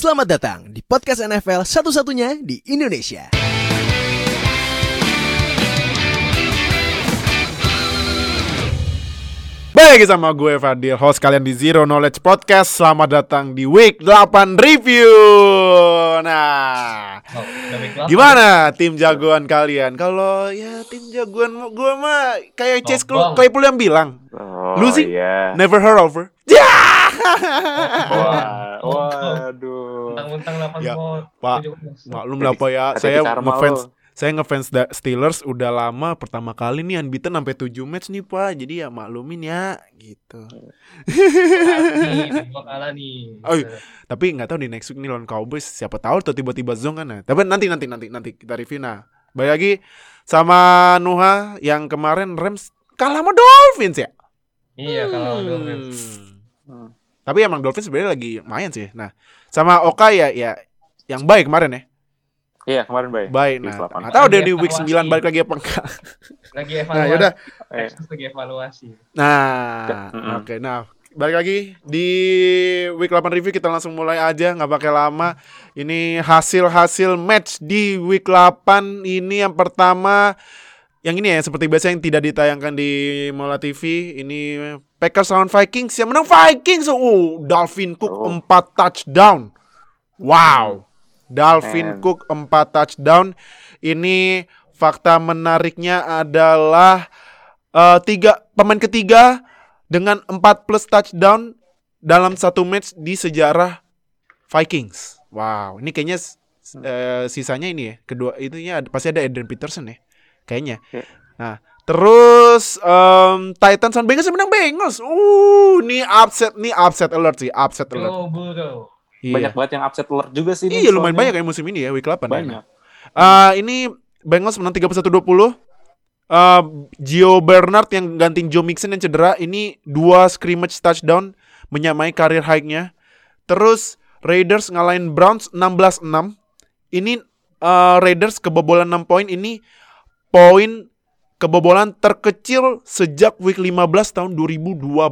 Selamat datang di podcast NFL satu-satunya di Indonesia. Baik sama gue Fadil, host kalian di Zero Knowledge Podcast. Selamat datang di Week 8 Review. Nah, Oh, gimana tim jagoan kalian? Kalau ya tim jagoan gue mah kayak Chase Sombong. Claypool yang bilang, Oh, Lu sih? iya. never heard of her. Ya! Wah, waduh. Mentang-mentang 8 Ya. Pak. 17. Maklum lah Pak ya, saya ngefans lo. Saya ngefans da- Steelers udah lama pertama kali nih unbeaten sampai 7 match nih Pak. Jadi ya maklumin ya gitu. Nih, gua kalah nih. Oh, iya. Tapi nggak tahu di next week nih lawan Cowboys siapa tahu tuh tiba-tiba zong kan. Nah, Tapi nanti nanti nanti nanti kita review nah. Balik lagi sama Nuha yang kemarin Rams kalah sama Dolphins ya. Iya, kalau Dolphins. Hmm. Tapi emang Dolphins sebenarnya lagi main sih. Nah, sama Oka ya ya yang baik kemarin ya. Iya, kemarin baik. Baik. Nah, 8. nggak tahu deh di week Evaluasi. 9 balik lagi apa enggak. Lagi Nah, evaluasi. yaudah. Eh, Texas lagi evaluasi. Nah, oke. Nah, balik lagi di week 8 review kita langsung mulai aja nggak pakai lama. Ini hasil-hasil match di week 8 ini yang pertama yang ini ya seperti biasa yang tidak ditayangkan di Mola TV ini Packers lawan Vikings yang menang Vikings. Oh, Dalvin Cook Oh. 4 touchdown. Wow. Dalvin Man. Cook 4 touchdown. Ini fakta menariknya adalah eh, tiga pemain ketiga dengan 4 plus touchdown dalam satu match di sejarah Vikings. Wow, ini kayaknya eh, sisanya ini ya. Kedua itunya ada- pasti ada Adrian Peterson ya. Kayaknya. Oke. Nah, terus em, Titans dan Bengals yang menang Bengals. Uh, ini upset nih upset alert sih, upset alert. Burrow. Iya. Banyak banget yang upset alert juga sih. Iya, lumayan soalnya. banyak ya musim ini ya week 8 ya. Banyak. Eh, ini Bengals menang 31-20. Eh, Gio Bernard yang gantiin Joe Mixon yang cedera ini dua scrimmage touchdown menyamai karir high-nya. Terus Raiders ngalahin Browns 16-6. Ini eh, Raiders kebobolan 6 poin ini poin kebobolan terkecil sejak week 15 tahun 2012.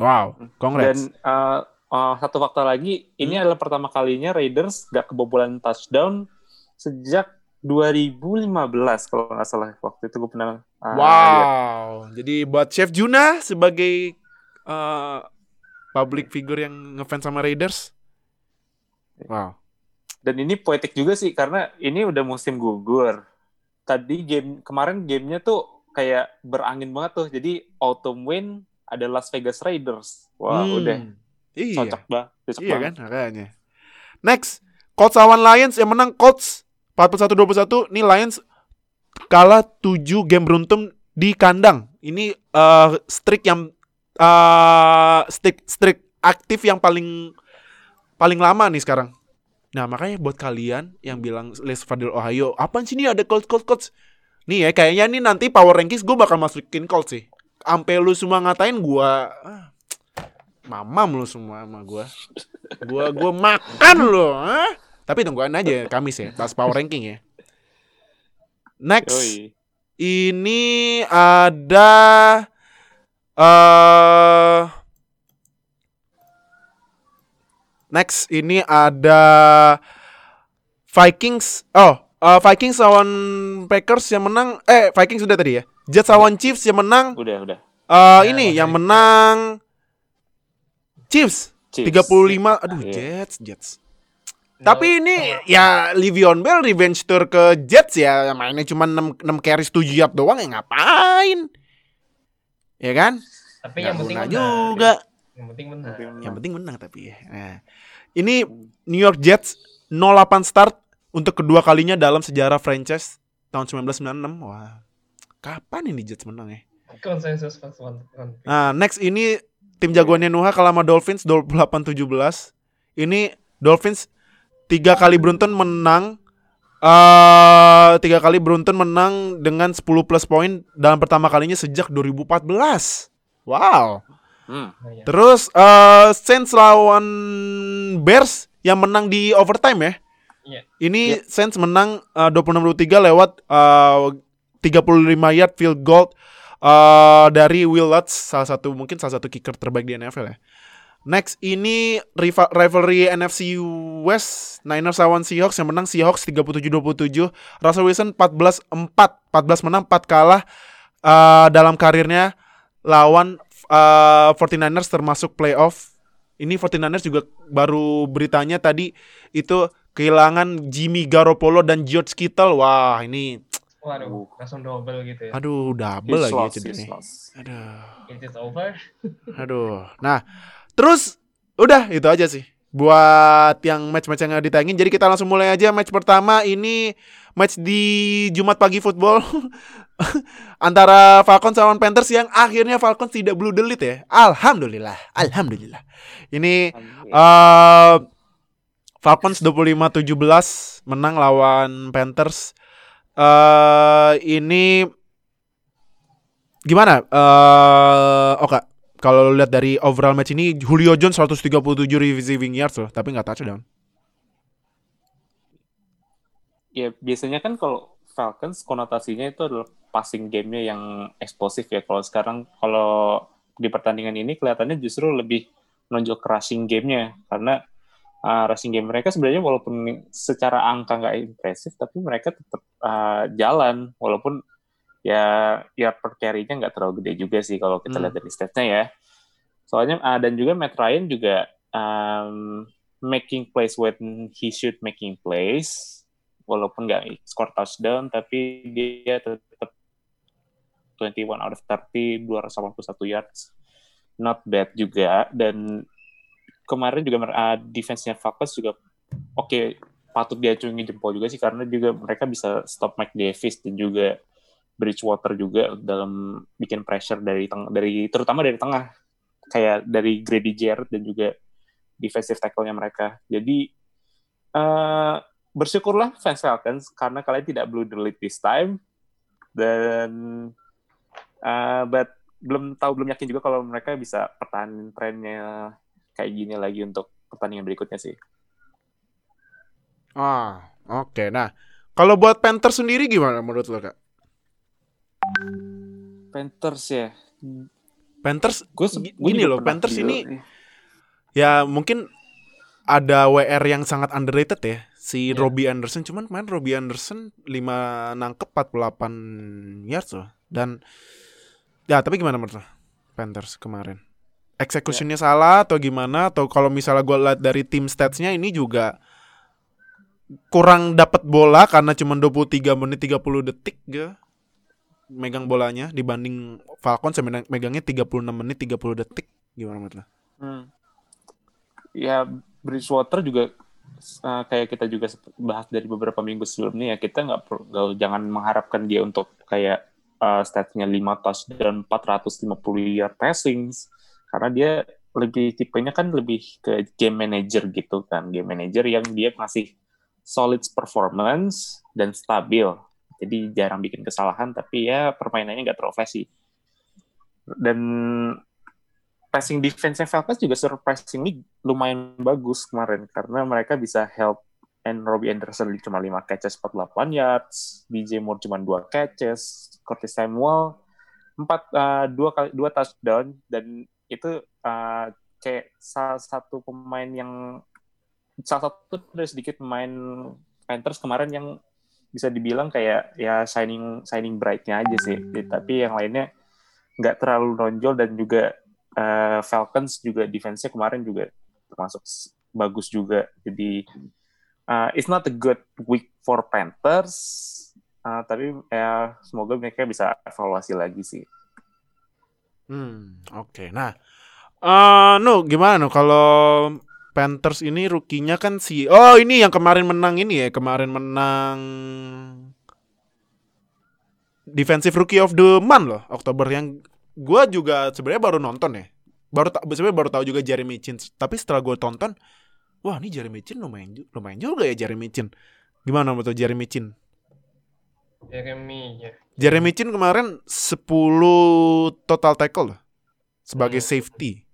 Wow, Dan congrats. uh, uh, satu faktor lagi, ini Hmm. adalah pertama kalinya Raiders gak kebobolan touchdown sejak 2015 kalau nggak salah waktu itu gue pernah uh, lihat. Wow. Jadi buat Chef Juna sebagai uh, public figure yang ngefans sama Raiders. Wow. Dan ini poetik juga sih karena ini udah musim gugur. Tadi game kemarin gamenya tuh kayak berangin banget tuh. Jadi autumn win ada Las Vegas Raiders. Wah Hmm. udah Iya. cocok banget. Cocok Iya banget. kan makanya. Next, Colts lawan Lions yang menang Colts 41-21. Nih Lions kalah 7 game beruntun di kandang. Ini uh, streak yang uh, streak streak aktif yang paling paling lama nih sekarang. Nah, makanya buat kalian yang bilang Les Fadil Ohio, apaan sih ini ada Colts Colts Colts? Nih ya, kayaknya nih nanti power rankings gue bakal masukin Colts sih. Sampai lu semua ngatain gua ah, mamam lu semua sama gua. Gua gua makan lu, ah. Tapi tungguin aja Kamis ya, pas power ranking ya. Next, Yoi. ini ada eh Next ini ada Vikings. Oh, eh, Vikings lawan Packers yang menang. Eh, Vikings sudah tadi ya. Jets lawan Chiefs yang menang. Udah udah. Eh, Ya, ini yang menang Chiefs. Chiefs. 35 aduh Iya. Jets Jets tapi ini ya Livion Bell revenge tour ke Jets ya mainnya cuma 6, 6 carries 7 yard doang ya ngapain ya kan Tapi Nggak yang penting menang. juga Yang penting menang. yang penting menang tapi ya nah, ini New York Jets 08 start untuk kedua kalinya dalam sejarah franchise tahun 1996 wah kapan ini Jets menang ya Konsensus. Nah, next ini tim jagoannya Nuha kalah sama Dolphins 28-17. Ini Dolphins tiga kali beruntun menang eh tiga kali beruntun menang dengan 10 plus poin dalam pertama kalinya sejak 2014. Wow. Hmm. Terus eh Saints lawan Bears yang menang di overtime ya. Iya. Ini Saints menang eh, 26-23 lewat eh, 35 yard field goal eh, dari Will Lutz, salah satu mungkin salah satu kicker terbaik di NFL ya. Next ini rival- rivalry NFC West Niners lawan Seahawks yang menang Seahawks 37-27 Russell Wilson 14-4 14 menang 4 kalah eh, dalam karirnya lawan eh, 49ers termasuk playoff. Ini 49ers juga baru beritanya tadi itu kehilangan Jimmy Garoppolo dan George Kittle. Wah ini Waduh, langsung double gitu ya. aduh double He's lagi lost, cedera he's nih. aduh It is over. Aduh. Nah, terus udah itu aja sih. Buat yang match-match yang ditayangin. Jadi kita langsung mulai aja match pertama ini match di Jumat pagi football antara Falcons lawan Panthers yang akhirnya Falcons tidak blue delete ya. Alhamdulillah. Alhamdulillah. Ini eh Falcons 25-17 menang lawan Panthers. Eh ini gimana? Eh oke. Kalau lu lihat dari overall match ini Julio Jones 137 receiving yards loh, tapi nggak touchdown. ya biasanya kan kalau Falcons konotasinya itu adalah passing gamenya yang eksplosif ya. Kalau sekarang kalau di pertandingan ini kelihatannya justru lebih menonjol ke rushing gamenya karena uh, rushing game mereka sebenarnya walaupun secara angka nggak impresif tapi mereka tetap uh, jalan walaupun ya ya per carry-nya nggak terlalu gede juga sih kalau kita Hmm. lihat dari stats-nya ya. Soalnya uh, dan juga Matt Ryan juga um, making plays when he should making plays walaupun nggak score touchdown tapi dia tetap 21 out of 30 281 yards not bad juga dan kemarin juga uh, defense-nya Falcons juga oke patut diacungi jempol juga sih karena juga mereka bisa stop Mike Davis dan juga Bridgewater juga dalam bikin pressure dari teng dari terutama dari tengah. Kayak dari Grady Jarrett dan juga defensive tackle-nya mereka. Jadi eh bersyukurlah fans Falcons karena kalian tidak blue delete this time. Dan uh, but belum tahu belum yakin juga kalau mereka bisa pertahanin trennya kayak gini lagi untuk pertandingan berikutnya sih. Ah, oke. Nah, kalau buat Panthers sendiri gimana menurut lo, Kak? Panthers ya. Panthers Gue gini loh, Panthers ini ya mungkin ada WR yang sangat underrated ya si Iya. Robbie Anderson cuman kemarin Robbie Anderson 5 nangkep 48 yards loh dan ya tapi gimana menurut lo Panthers kemarin executionnya salah atau gimana atau kalau misalnya gue lihat dari tim statsnya ini juga kurang dapat bola karena cuma 23 menit 30 detik gitu megang bolanya dibanding Falcons yang megang- megangnya 36 menit 30 detik gimana menurut lo? Hmm. Ya Bridgewater juga uh, kayak kita juga bahas dari beberapa minggu sebelumnya ya kita nggak per- nggak- jangan mengharapkan dia untuk kayak uh, statsnya 5 touchdown 450 yard passings karena dia lebih tipenya kan lebih ke game manager gitu kan. Game manager yang dia ngasih solid performance dan stabil. Jadi jarang bikin kesalahan tapi ya permainannya nggak terlalu dan passing defense Falcons juga surprisingly lumayan bagus kemarin. Karena mereka bisa help and Robbie Anderson cuma 5 catches 48 yards, DJ Moore cuma 2 catches, Curtis Samuel 4 uh, dua kali dua touchdown. Dan itu uh, kayak salah satu pemain yang salah satu dari sedikit pemain Panthers kemarin yang bisa dibilang kayak ya shining shining bright-nya aja sih. Tapi yang lainnya nggak terlalu nonjol dan juga uh, Falcons juga defense-nya kemarin juga termasuk bagus juga. Jadi uh, it's not a good week for Panthers, uh, tapi ya semoga mereka bisa evaluasi lagi sih. Hmm, oke. Nah, eh no, gimana no kalau Panthers ini rukinya kan si Oh, ini yang kemarin menang ini ya, kemarin menang Defensive Rookie of the Month loh, Oktober yang gua juga sebenarnya baru nonton ya. Baru sebenarnya baru tahu juga Jeremy Chin, tapi setelah gua tonton, wah, ini Jeremy Chin lumayan lumayan juga ya Jeremy Chin. Gimana menurut Jeremy Chin? Jeremy ya. Jeremy Chin kemarin 10 total tackle loh sebagai Hmm. safety.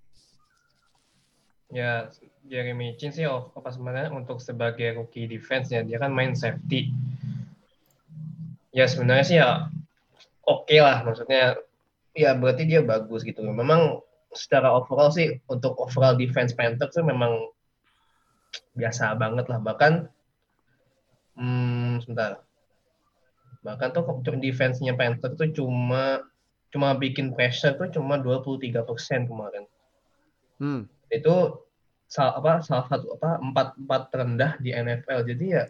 Ya Jeremy Chin sih oh, apa sebenarnya untuk sebagai rookie defense ya dia kan main safety. Ya sebenarnya sih ya oke lah maksudnya ya berarti dia bagus gitu. Memang secara overall sih untuk overall defense Panthers tuh memang biasa banget lah bahkan hmm, sebentar bahkan tuh defense-nya Panthers tuh cuma cuma bikin pressure tuh cuma 23% kemarin Hmm. itu salah apa salah satu apa empat empat terendah di NFL jadi ya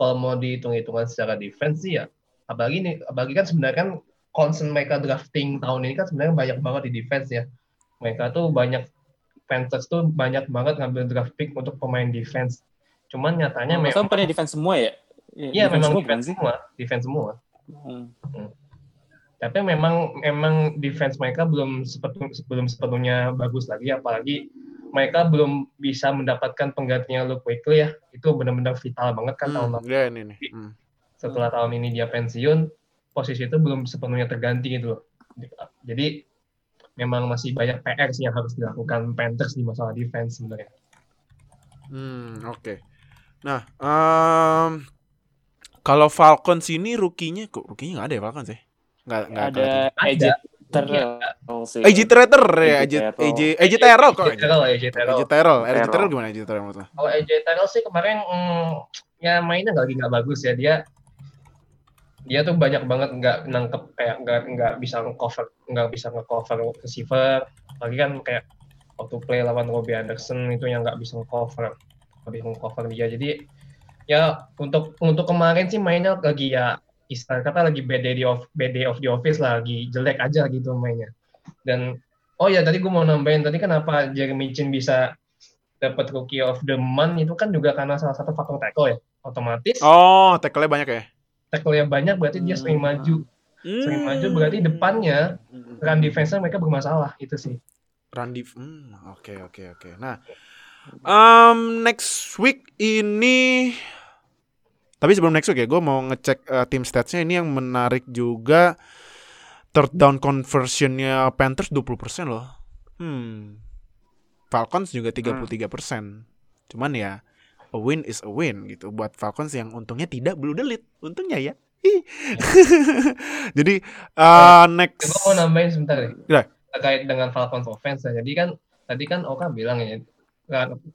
kalau mau dihitung-hitungan secara defense sih ya apalagi nih apalagi kan sebenarnya kan concern mereka drafting tahun ini kan sebenarnya banyak banget di defense ya mereka tuh banyak Panthers tuh banyak banget ngambil draft pick untuk pemain defense cuman nyatanya Masa memang bukannya defense semua ya? Iya defense memang defense semua defense semua Hmm. tapi memang memang defense mereka belum sepenuh, belum sepenuhnya bagus lagi apalagi mereka belum bisa mendapatkan penggantinya Luke Kuechly ya itu benar-benar vital banget kan tahun Hmm, lalu ya ini nih. Hmm. setelah tahun ini dia pensiun posisi itu belum sepenuhnya terganti gitu loh jadi memang masih banyak PR sih yang harus dilakukan Panthers di masalah defense sebenarnya Hmm, oke. Nah, em, kalau Falcons ini rukinya kok rukinya nggak ada ya Falcons ya? Nggak nggak Ada Ada. AJ Terrell sih. AJ Terrell ya, AJ AJ Terrell. AJ AJ Terrell kok. AJ Terrell AJ Terrell AJ Terrell, AJ Terrell. Gimana AJ Terrell menurut lo? kalau AJ Terrell sih kemarin mm, ya mainnya nggak lagi nggak bagus ya dia dia tuh banyak banget nggak nangkep kayak nggak nggak bisa ngecover nggak bisa ngecover receiver lagi kan kayak waktu play lawan Robbie Anderson itu yang nggak bisa ngecover nggak bisa ngecover dia jadi ya untuk untuk kemarin sih mainnya lagi ya istilah kata lagi bad day of bad day of the office lah, lagi jelek aja gitu mainnya dan oh ya tadi gue mau nambahin tadi kenapa Jeremy Chin bisa dapat rookie of the month itu kan juga karena salah satu faktor tackle ya otomatis Oh, tackle-nya banyak ya? tackle-nya banyak berarti dia sering Hmm. maju sering maju berarti depannya Hmm. run defense mereka bermasalah itu sih Randy, hmm, oke oke oke. Nah, um, next week ini, tapi sebelum next week ya, gue mau ngecek uh, tim statsnya ini yang menarik juga. Third down conversionnya Panthers 20% loh. Hmm. Falcons juga 33%. Cuman ya, a win is a win gitu. Buat Falcons yang untungnya tidak blue delete. Untungnya ya. Jadi uh, next. gue mau nambahin sebentar deh Ya. terkait dengan Falcons offense ya. jadi kan tadi kan Oka bilang ya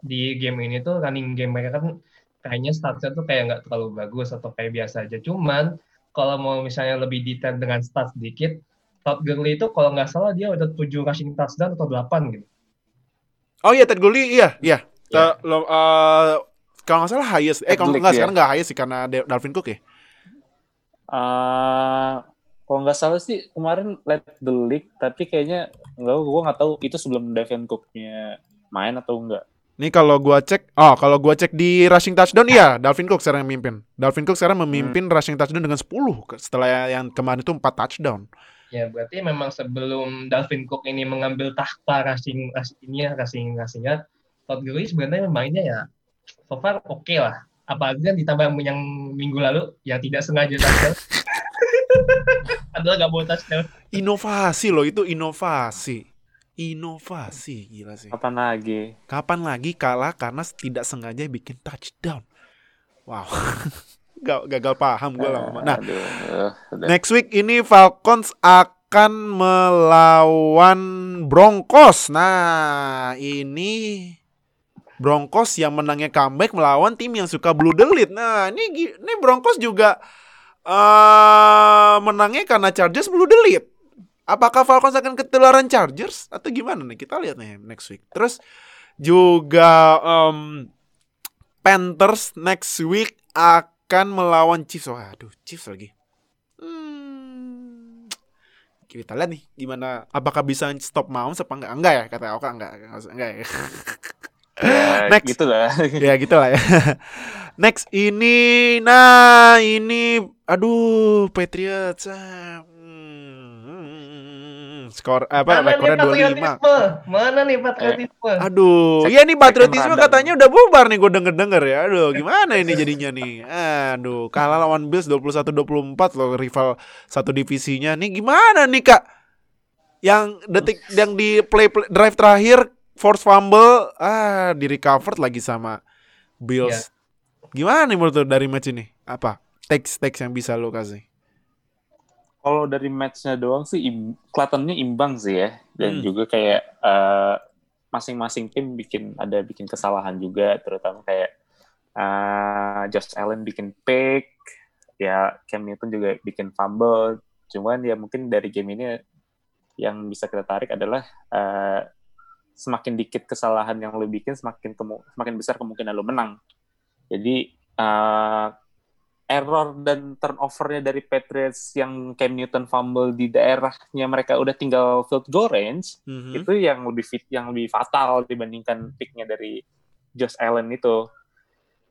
di game ini tuh running game mereka kan kayaknya statsnya tuh kayak nggak terlalu bagus atau kayak biasa aja cuman kalau mau misalnya lebih detail dengan stats sedikit Todd Gurley itu kalau nggak salah dia udah 7 rushing touchdown atau 8 gitu Oh iya Ted Gurley iya iya. Iya. Te- lo- eh, kalau nggak salah highest. Eh kalau nggak iya. sekarang nggak highest sih karena Dalvin Cook ya. Eh, kalau nggak salah sih kemarin let the league, tapi kayaknya nggak, gue nggak tahu itu sebelum Devin Cook-nya main atau enggak. Nih kalau gua cek, oh kalau gua cek di rushing touchdown iya Dalvin Cook sekarang yang memimpin. Dalvin Cook sekarang memimpin rushing touchdown dengan 10 ke- setelah yang kemarin itu 4 touchdown. Ya, berarti memang sebelum Dalvin Cook ini mengambil tahta rushing rushing ini ya, rushing rushingnya, Todd Gurley sebenarnya mainnya ya so far oke lah. Apalagi kan ditambah yang minggu lalu yang tidak sengaja touchdown. Adalah nggak bawa touchdown. Inovasi loh itu inovasi. Inovasi gila sih. Kapan lagi? Kapan lagi kalah karena tidak sengaja bikin touchdown. Wow. Gak, gagal paham gue lama. Nah, Aduh, eh, udah. Next week ini Falcons akan melawan Broncos. Nah, ini Broncos yang menangnya comeback melawan tim yang suka blue delete. Nah, ini ini Broncos juga eh menangnya karena Chargers blue delete. Apakah Falcons akan ketularan Chargers atau gimana nih? Kita lihat nih next week. Terus juga em, Panthers next week akan melawan Chiefs. Wah, aduh, Chiefs lagi. Hmm. Kita lihat nih gimana apakah bisa stop Mahomes apa enggak? Enggak ya kata Oka enggak. Enggak ya. Ya, Next. gitu lah. ya gitu lah ya. Next ini nah ini aduh Patriots. ah, hmm, skor apa Mana nih rekornya 25. patriotisme? Mana nih patriotisme? Aduh, Cek- ya nih patriotisme katanya udah bubar nih gue denger-denger ya. Aduh, gimana ini jadinya nih? Aduh, kalah lawan Bills 21-24 loh rival satu divisinya. Nih gimana nih, Kak? Yang detik yang di play, play drive terakhir force fumble ah di recovered lagi sama Bills. Gimana nih menurut lu dari match ini? Apa? Teks teks yang bisa lo kasih? Kalau dari matchnya doang sih im- kelihatannya imbang sih ya, dan Hmm. juga kayak eh, masing-masing tim bikin ada bikin kesalahan juga, terutama kayak eh, Josh Allen bikin pick, ya Cam Newton juga bikin fumble. Cuman ya mungkin dari game ini yang bisa kita tarik adalah eh, semakin dikit kesalahan yang lo bikin, semakin kemu- semakin besar kemungkinan lo menang. Jadi eh, error dan turnovernya dari Patriots yang Cam Newton fumble di daerahnya mereka udah tinggal field goal range Mhm. itu yang lebih fit yang lebih fatal dibandingkan picknya dari Josh Allen itu.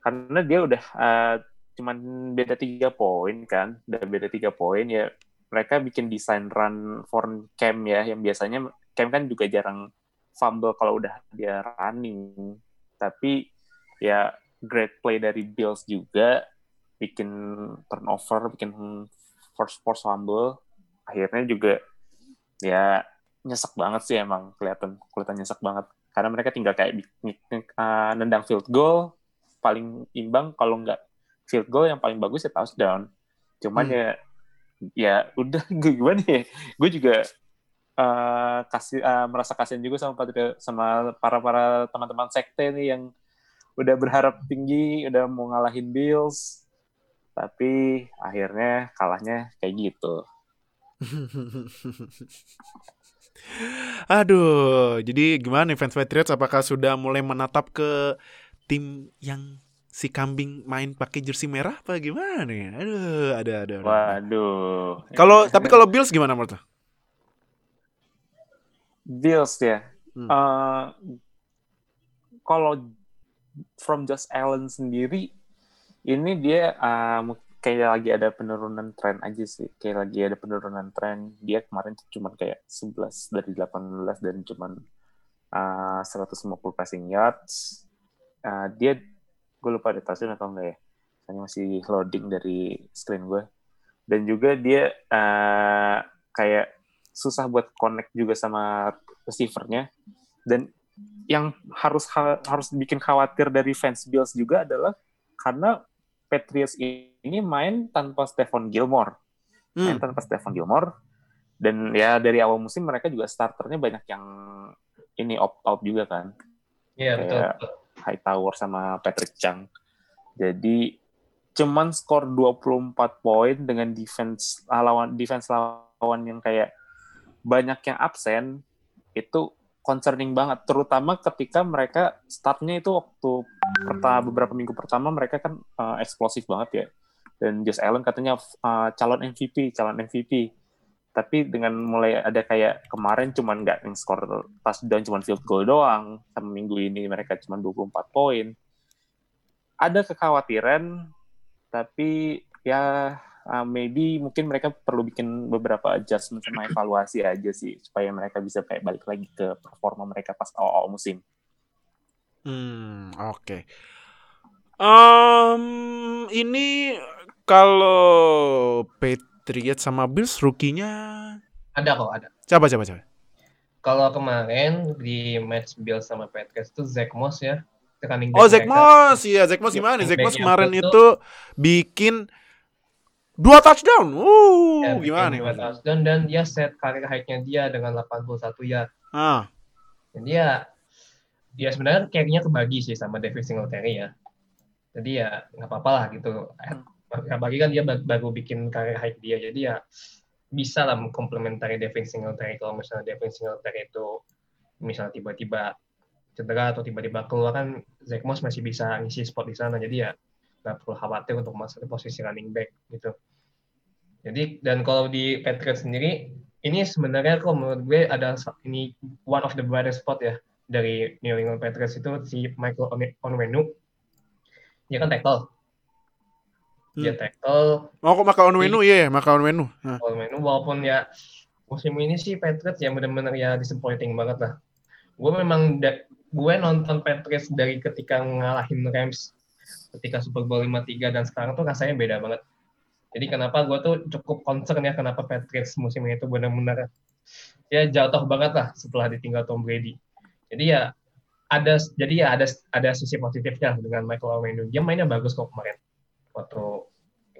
Karena dia udah uh, cuman beda tiga poin kan udah beda tiga poin ya mereka bikin desain run for Cam ya yang biasanya Cam kan juga jarang fumble kalau udah dia running. Tapi ya great play dari Bills juga bikin turnover bikin force force fumble akhirnya juga ya nyesek banget sih emang kelihatan kelihatan nyesek banget. Karena mereka tinggal kayak uh, nendang field goal paling imbang kalau nggak field goal yang paling bagus ya touchdown. Cuman Hmm. ya ya udah gue gimana ya? Gue juga uh, kasih uh, merasa kasihan juga sama sama para para teman-teman sekte nih yang udah berharap tinggi udah mau ngalahin Bills tapi akhirnya kalahnya kayak gitu Aduh, jadi gimana nih fans Patriots? Apakah sudah mulai menatap ke tim yang si kambing main pakai jersey merah apa gimana nih? Aduh, ada ada. ada. waduh Kalau tapi kalau Bills gimana menurut? Bills ya. Hmm. Eh, kalau from Josh Allen sendiri, ini dia mu- kayak lagi ada penurunan tren aja sih. Kayak lagi ada penurunan tren. Dia kemarin cuma kayak 11 dari 18 dan cuma eh, 150 passing yards. Eh, dia, gue lupa ada touchdown atau enggak ya. Hanya masih loading dari screen gue. Dan juga dia eh, kayak susah buat connect juga sama receivernya dan yang harus ha- harus bikin khawatir dari fans Bills juga adalah karena Patriots ini main tanpa Stephon Gilmore main Hmm. tanpa Stephon Gilmore dan ya dari awal musim mereka juga starternya banyak yang ini opt out juga kan Iya betul. Kayak- betul. Hightower sama Patrick Chung. Jadi cuman skor 24 poin dengan defense lawan defense lawan yang kayak banyak yang absen itu concerning banget. Terutama ketika mereka startnya itu waktu pertama beberapa minggu pertama mereka kan uh, eksplosif banget ya. Dan Josh Allen katanya uh, calon MVP calon MVP tapi dengan mulai ada kayak kemarin cuman nggak yang skor touchdown cuman field goal doang. Sama minggu ini mereka cuma 24 poin. Ada kekhawatiran tapi ya uh, maybe mungkin mereka perlu bikin beberapa adjustment sama evaluasi aja sih supaya mereka bisa kayak balik lagi ke performa mereka pas awal musim. Hmm, oke. Em, ini kalau Patriots sama Bills rukinya Ada kok ada. siapa siapa siapa? Kalau kemarin di match Bills sama Patriots itu Zach Moss ya. Oh, Zach. Moss, iya Zach Moss gimana? nih? Zach Moss kemarin itu bikin dua touchdown. Uh, Ya, gimana nih? dua touchdown dan dia set karir high-nya dia dengan 81 yard. Ah, Dan dia dia sebenarnya carry-nya kebagi sih sama David Singletary ya. Jadi ya nggak apa-apa lah gitu. Ya, bagi kan dia ba- baru bikin karir high dia, jadi ya bisa lah mengkomplementari Devin Singletary kalau misalnya Devin Singletary itu misalnya tiba-tiba cedera atau tiba-tiba keluar kan Zach Moss masih bisa ngisi spot di sana jadi ya nggak perlu khawatir untuk masuk ke posisi running back gitu jadi dan kalau di Patriots sendiri ini sebenarnya kalau menurut gue ada ini one of the brightest spot ya dari New England Patriots itu si Michael Onwenu dia kan tackle dia Hmm. tackle oh kok maka Onwenu iya, maka Onwenu. Ah. Onwenu walaupun ya musim ini sih Patriots ya benar-benar ya disappointing banget lah gue memang gue nonton Patriots dari ketika ngalahin Rams ketika Super Bowl 53 dan sekarang tuh rasanya beda banget. Jadi kenapa gue tuh cukup concern ya kenapa Patriots musim ini tuh benar-benar ya jatuh banget lah setelah ditinggal Tom Brady. Jadi ya ada jadi ya ada ada sisi positifnya dengan Michael Onwenu. Dia mainnya bagus kok kemarin waktu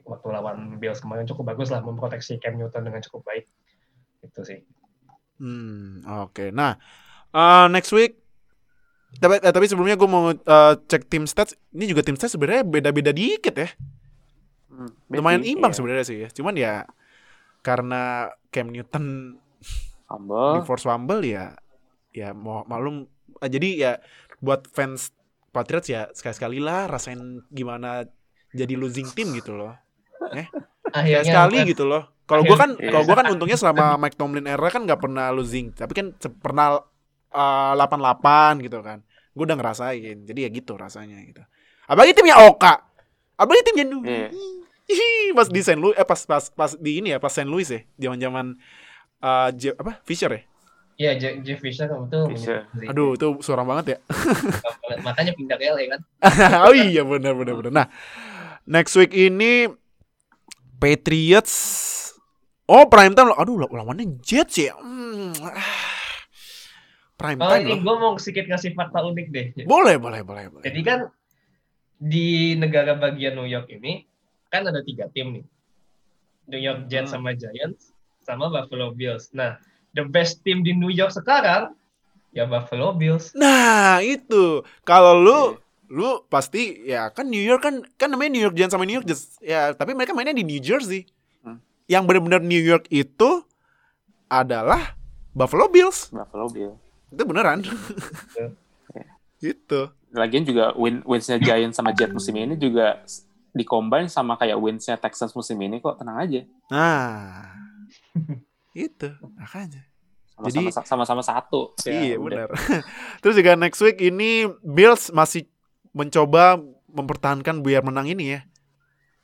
waktu lawan Bills kemarin cukup bagus lah memproteksi Cam Newton dengan cukup baik. Itu sih. Hmm, oke. Nah, eh, next week tapi, eh, tapi sebelumnya gue mau eh, cek tim stats. Ini juga tim stats sebenarnya beda-beda dikit ya. Hmm, Lumayan imbang iya. sebenarnya sih ya. Cuman ya karena Cam Newton di Fumble. force fumble ya ya mau malum eh, jadi ya buat fans Patriots ya sekali-sekali lah rasain gimana jadi losing team gitu loh. Akhirnya Kayak sekali bukan- gitu loh. Kalau gue kan, kalau gue kan untungnya selama Mike Tomlin era kan nggak pernah losing, tapi kan pernah uh, 88 gitu kan. Gue udah ngerasain, jadi ya gitu rasanya gitu. Apalagi timnya Oka, apalagi timnya Nu. Iya. Hihi, pas di St. Louis, eh pas pas pas di ini ya, pas St. Louis ya, zaman-zaman uh, Je- apa Fisher ya. Iya, Je- Jeff Fisher kan itu Fisher. Aduh, itu suram banget ya. makanya pindah ke LA kan. oh iya benar benar benar. Nah, next week ini Patriots Oh, prime time. Aduh, lawannya Jets ya. Hmm. Prime Oh time ini gue mau sedikit ngasih fakta unik deh. Boleh, boleh, boleh, boleh. Jadi kan di negara bagian New York ini kan ada tiga tim nih. New York Jets Hmm. sama Giants sama Buffalo Bills. Nah, the best team di New York sekarang ya Buffalo Bills. Nah, itu. Kalau lu Iya. lu pasti ya kan New York kan kan namanya New York Giants sama New York Jets. Ya, tapi mereka mainnya di New Jersey. Hmm. Yang benar-benar New York itu adalah Buffalo Bills. Buffalo Bill. Itu beneran. gitu. Lagian juga win winsnya Giants sama Jet musim ini juga dicombine sama kayak winsnya Texans musim ini kok tenang aja. Nah. itu makanya. Sama-sama Jadi- sama-sama satu. iya Ya, udah. benar. Terus juga next week ini Bills masih mencoba mempertahankan biar menang ini ya.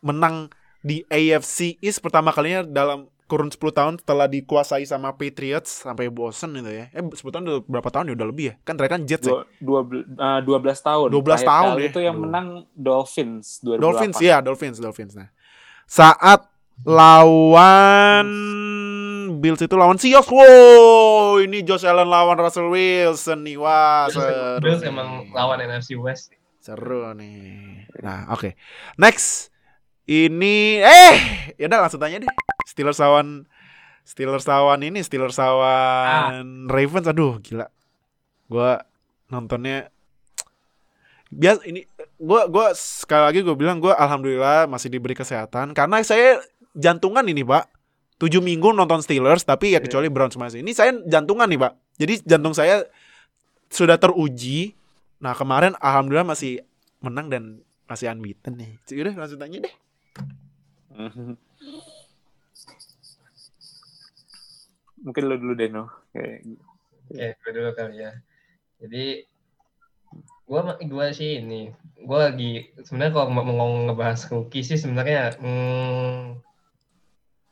Menang di AFC East pertama kalinya dalam kurun 10 tahun setelah dikuasai sama Patriots sampai bosen itu ya. Eh 10 tahun udah berapa tahun ya udah lebih ya? Kan mereka kan Jets ya. Dua, dua, bel- eh, 12 tahun. 12 Terakhir tahun ya. Itu yang Aduh. menang Dolphins 2008. Dolphins ya, Dolphins, Dolphins. Nah. Saat lawan Bills itu lawan Seahawks. Wow, ini Josh Allen lawan Russell Wilson nih. Wah, seru. Bills emang lawan NFC West. Seru nih. Nah, oke. Next. Ini eh ya udah langsung tanya deh. Steelers lawan Steelers lawan ini Steelers lawan Ravens. Aduh, gila. Gua nontonnya bias ini gua gua sekali lagi gue bilang gua alhamdulillah masih diberi kesehatan karena saya jantungan ini, Pak. 7 minggu nonton Steelers tapi ya Iya. kecuali Browns masih. Ini saya jantungan nih, Pak. Jadi jantung saya sudah teruji. Nah, kemarin alhamdulillah masih menang dan masih unbeaten nih. Udah langsung tanya deh. Mungkin lu dulu Deno. Kayak Ya, gue dulu kali ya. Jadi gua gua sih ini, gua lagi sebenarnya kalau mau mau ngebahas rookie sih sebenarnya hmm,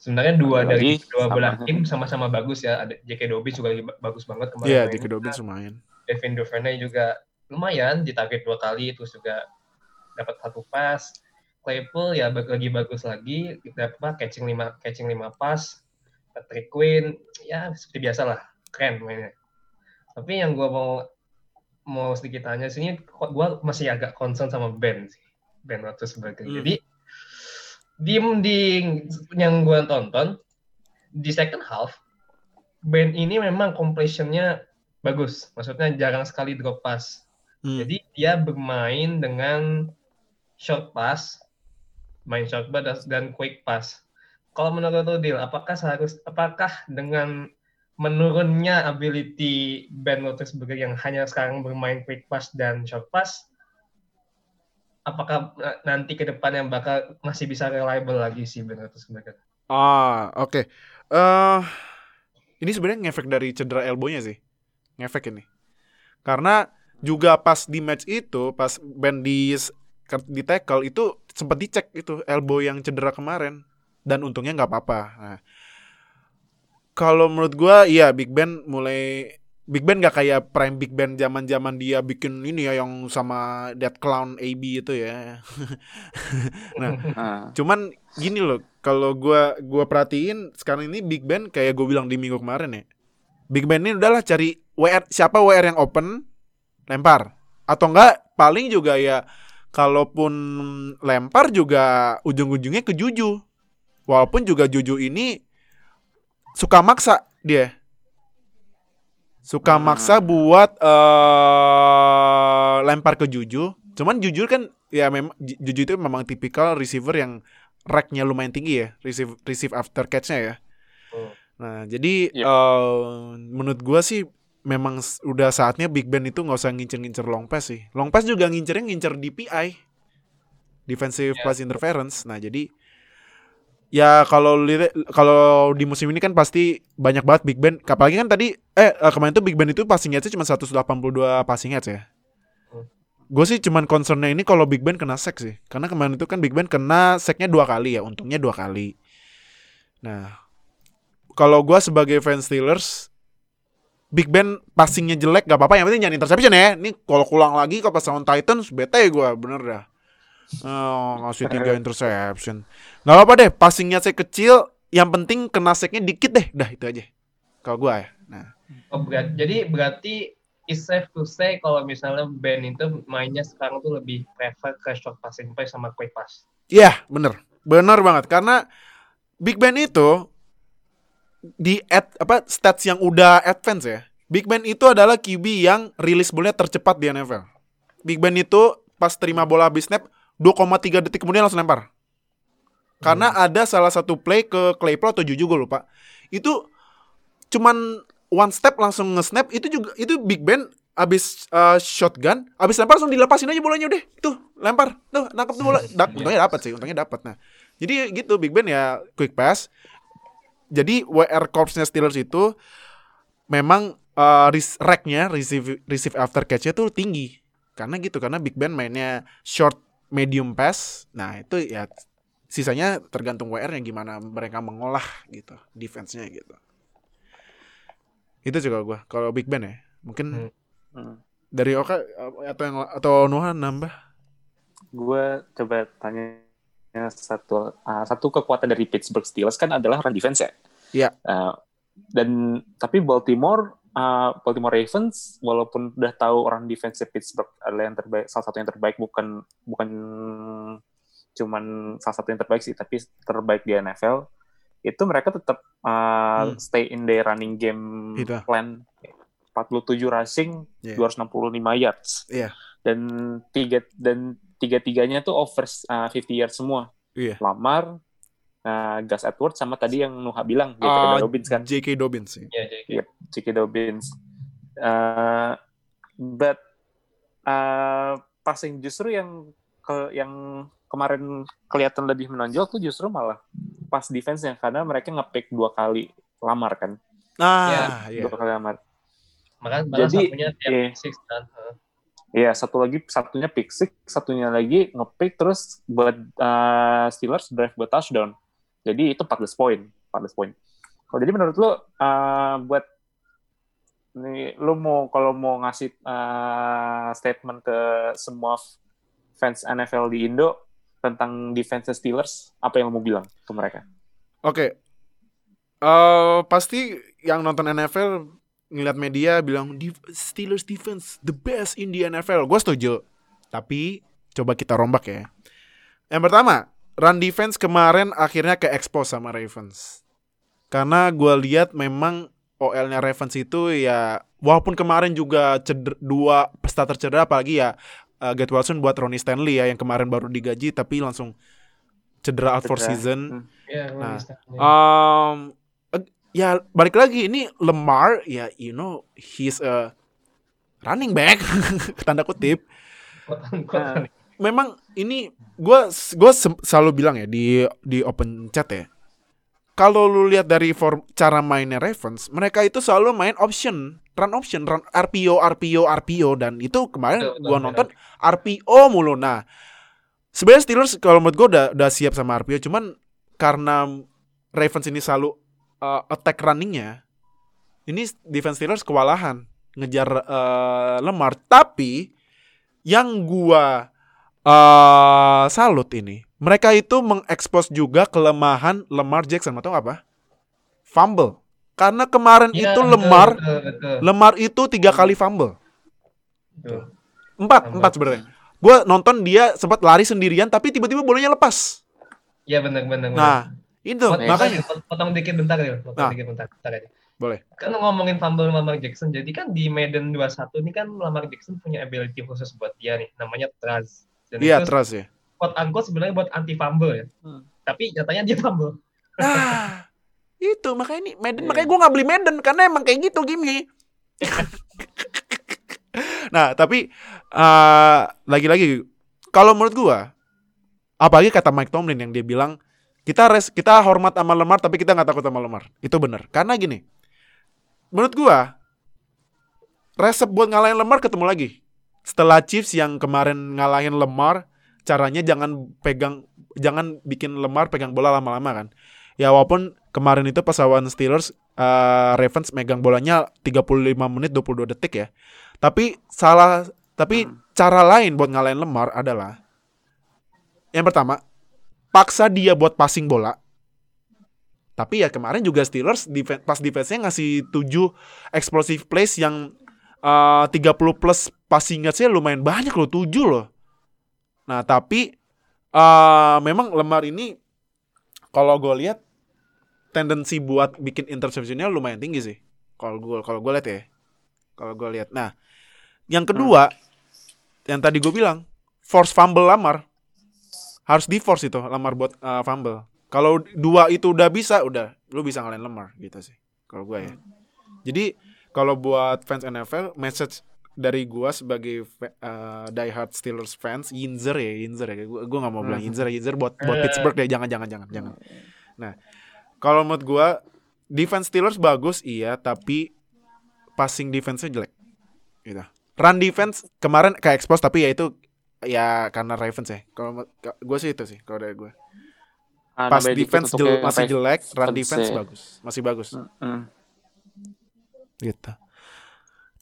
sebenarnya dua Lagi dari dua sama. belah tim sama-sama bagus ya. Ada J.K. Dobbins juga lagi ba- bagus banget kemarin. Iya, mainnya. J.K. Dobbins lumayan. Devin Duvernay juga lumayan ditarget dua kali terus juga dapat satu pass. Claypool ya lagi bagus lagi dapat apa catching lima catching lima pass. Patrick Quinn ya seperti biasa lah keren mainnya. Tapi yang gua mau mau sedikit tanya sini gua masih agak concern sama Ben sih. Ben Roethlisberger. Hmm. Jadi di di yang gua tonton di second half Ben ini memang completion-nya bagus. Maksudnya jarang sekali drop pass. Hmm. Jadi dia bermain dengan short pass, main pass dan, quick pass. Kalau menurut lo, Dil, apakah seharus apakah dengan menurunnya ability Ben Roethlisberger yang hanya sekarang bermain quick pass dan short pass, apakah na- nanti ke depannya bakal masih bisa reliable lagi si Ben Roethlisberger? Ah, oke. Eh ini sebenarnya ngefek dari cedera elbownya sih. Ngefek ini. Karena juga pas di match itu, pas Ben di di tackle itu sempat dicek itu elbow yang cedera kemarin dan untungnya nggak apa-apa. Nah, kalau menurut gua iya Big Ben mulai Big Ben nggak kayak prime Big Ben zaman-zaman dia bikin ini ya yang sama Dead Clown AB itu ya. nah, Cuman gini loh, kalau gua gua perhatiin sekarang ini Big Ben kayak gue bilang di minggu kemarin ya. Big Ben ini udahlah cari WR siapa WR yang open lempar atau enggak paling juga ya kalaupun lempar juga ujung-ujungnya ke Juju. Walaupun juga Juju ini suka maksa dia. Suka Hmm. maksa buat eh lempar ke Juju. Cuman jujur kan ya memang Ju- Juju itu memang tipikal receiver yang racknya lumayan tinggi ya, receive receive after catch-nya ya. Hmm. Nah, jadi Iya. eh, menurut gua sih memang udah saatnya Big Ben itu nggak usah ngincer-ngincer long pass sih. Long pass juga ngincernya ngincer DPI, defensive Iya. pass interference. Nah, jadi ya kalau kalau di musim ini kan pasti banyak banget Big Ben. Apalagi kan tadi eh eh, kemarin tuh Big Ben itu passing yards cuma 182 passing yards ya. Hmm. Gue sih cuman concernnya ini kalau Big Ben kena sack sih. Karena kemarin itu kan Big Ben kena sacknya dua kali ya. Untungnya dua kali. Nah, kalau gua sebagai fans Steelers Big Ben passingnya jelek gak apa-apa yang penting jangan interception ya. Ini kalau kulang lagi kalau pas lawan Titans bete gua bener dah. Oh, ngasih tiga interception. Gak apa-apa deh, passingnya saya kecil, yang penting kena sacknya dikit deh. Dah itu aja. Kalau gua ya. Nah, Oh, berat- jadi berarti is safe to say kalau misalnya Ben itu mainnya sekarang tuh lebih prefer ke short passing play sama quick pass. iya bener, bener banget karena Big Ben itu di at, apa stats yang udah advance ya. Big Ben itu adalah QB yang rilis bolanya tercepat di NFL. Big Ben itu pas terima bola habis snap 2,3 detik kemudian langsung lempar. Karena ada salah satu play ke Claypool atau Juju gue lupa. Itu cuman one step langsung nge-snap itu juga itu Big Ben abis uh, shotgun, abis lempar langsung dilepasin aja bolanya udah. Tuh, lempar. Tuh, nangkep tuh bola. Da- untungnya dapat sih, untungnya dapat. Nah, jadi gitu Big Ben ya quick pass. Jadi WR Corps-nya Steelers itu memang uh, rack-nya receive receive after catch-nya tuh tinggi. Karena gitu, karena Big Ben mainnya short medium pass. Nah, itu ya sisanya tergantung WR-nya gimana mereka mengolah gitu, defense-nya gitu. Itu juga gua kalau Big Ben ya. Mungkin Hmm. Hmm. dari Oka uh, atau yang atau Noah nambah. Gue coba tanya satu ah, satu kekuatan dari Pittsburgh Steelers kan adalah run defense ya. Iya. Ah, dan tapi Baltimore ah, Baltimore Ravens walaupun udah tahu run defense Pittsburgh adalah yang terbaik salah satu yang terbaik bukan bukan cuman salah satu yang terbaik sih tapi terbaik di NFL itu mereka tetap ah, Hmm. stay in their running game Itu. plan 47 rushing Iya. 265 yards Iya. dan tiga dan tiga tiganya tuh over uh, 50 yards semua Iya. Lamar uh, Gus Edwards sama tadi yang Nuha bilang J.K. Ah, Dobbins kan J.K. Dobbins sih. Ya, jadi Yep, J.K. Dobbins Uh, but uh, passing justru yang ke yang kemarin kelihatan lebih menonjol tuh justru malah pas defense-nya karena mereka ngepick dua kali Lamar kan Nah, iya. dua kali Lamar Makanya malah Jadi, satunya tiap six kan. Heeh. Iya, satu lagi satunya pick six, satunya lagi ngepick terus buat uh, Steelers drive buat touchdown. Jadi itu 14 poin, 14 poin. Kalau jadi menurut lo uh, buat nih lo mau kalau mau ngasih uh, statement ke semua fans NFL di Indo tentang defense Steelers, apa yang lo mau bilang ke mereka? Oke. Eh pasti yang nonton NFL ngeliat media bilang "Def- Steelers defense the best in the NFL. Gue setuju. Tapi coba kita rombak ya. Yang pertama, run defense kemarin akhirnya ke expose sama Ravens. Karena gue lihat memang OL-nya Ravens itu ya walaupun kemarin juga ceder, dua starter cedera apalagi ya uh, Get Wilson buat Ronnie Stanley ya yang kemarin baru digaji tapi langsung cedera out for Cedera. season. Hmm. Iya, Nah. Um, eh, ya balik lagi ini Lemar ya you know he's a running back tanda kutip. Quote-unquote. Memang ini gua gua sem- selalu bilang ya di di open chat ya. Kalau lu lihat dari form, cara mainnya Ravens, mereka itu selalu main option, run option, run RPO, RPO, RPO dan itu kemarin Betul, gua betul. nonton RPO mulu. Nah, sebenarnya Steelers kalau menurut gue udah, udah siap sama RPO, cuman karena Ravens ini selalu uh, attack runningnya, ini defense Steelers kewalahan ngejar uh, Lemar. Tapi yang gua uh, salut ini, mereka itu mengekspos juga kelemahan Lemar Jackson. Atau apa? Fumble. Karena kemarin Iya, itu betul, Lemar, betul, betul, Lemar itu tiga kali fumble. betul. Empat, Fumble. empat sebenarnya. gue nonton dia sempat lari sendirian tapi tiba-tiba bolanya lepas. Iya benar benar. Nah, itu Pot- makanya potong, dikit bentar ya, potong Nah. dikit bentar, bentar aja. Boleh. Kan ngomongin fumble Lamar Jackson, jadi kan di Madden 21 ini kan Lamar Jackson punya ability khusus buat dia nih, namanya trust. Dan iya itu trust ya. quote unquote sebenarnya buat anti fumble ya. Hmm. Tapi nyatanya dia fumble. Nah, itu makanya ini Madden Iya. makanya gue nggak beli Madden karena emang kayak gitu gini. nah, tapi eh, lagi-lagi kalau menurut gua apalagi kata Mike Tomlin yang dia bilang kita res, kita hormat sama Lemar tapi kita nggak takut sama Lemar. Itu benar. Karena gini. Menurut gua resep buat ngalahin Lemar ketemu lagi. Setelah Chiefs yang kemarin ngalahin Lemar, caranya jangan pegang jangan bikin Lemar pegang bola lama-lama kan. Ya walaupun kemarin itu pas lawan Steelers eh, Ravens megang bolanya 35 menit 22 detik ya. Tapi salah tapi cara lain buat ngalahin Lemar adalah yang pertama paksa dia buat passing bola. Tapi ya kemarin juga Steelers defen- pas defense-nya ngasih 7 explosive plays yang eh, 30 plus passing yards-nya lumayan banyak loh, 7 loh. Nah, tapi eh memang Lemar ini kalau gue lihat tendensi buat bikin interceptionnya lumayan tinggi sih. Kalau gue kalau gue lihat ya. Kalau gue lihat. Nah, yang kedua yang tadi gue bilang force fumble Lamar harus di force itu Lamar buat uh, fumble. Kalau dua itu udah bisa, udah lu bisa ngalahin Lamar gitu sih. Kalau gue ya. Jadi kalau buat fans NFL, message dari gua sebagai uh, diehard Steelers fans, Yinzer ya, Yinzer ya. Gua, gua gak mau bilang Yinzer, Yinzer buat buat Eh. Pittsburgh deh, jangan jangan jangan jangan. Nah, kalau menurut gua defense Steelers bagus iya, tapi passing defense-nya jelek. Gitu. Run defense kemarin kayak expose tapi ya itu ya karena Ravens ya. Kalau gue sih itu sih kalau dari gue. Ah, Pas nambahin dikit defense jel- masih jelek, run defense ya. bagus, masih bagus Hmm. gitu.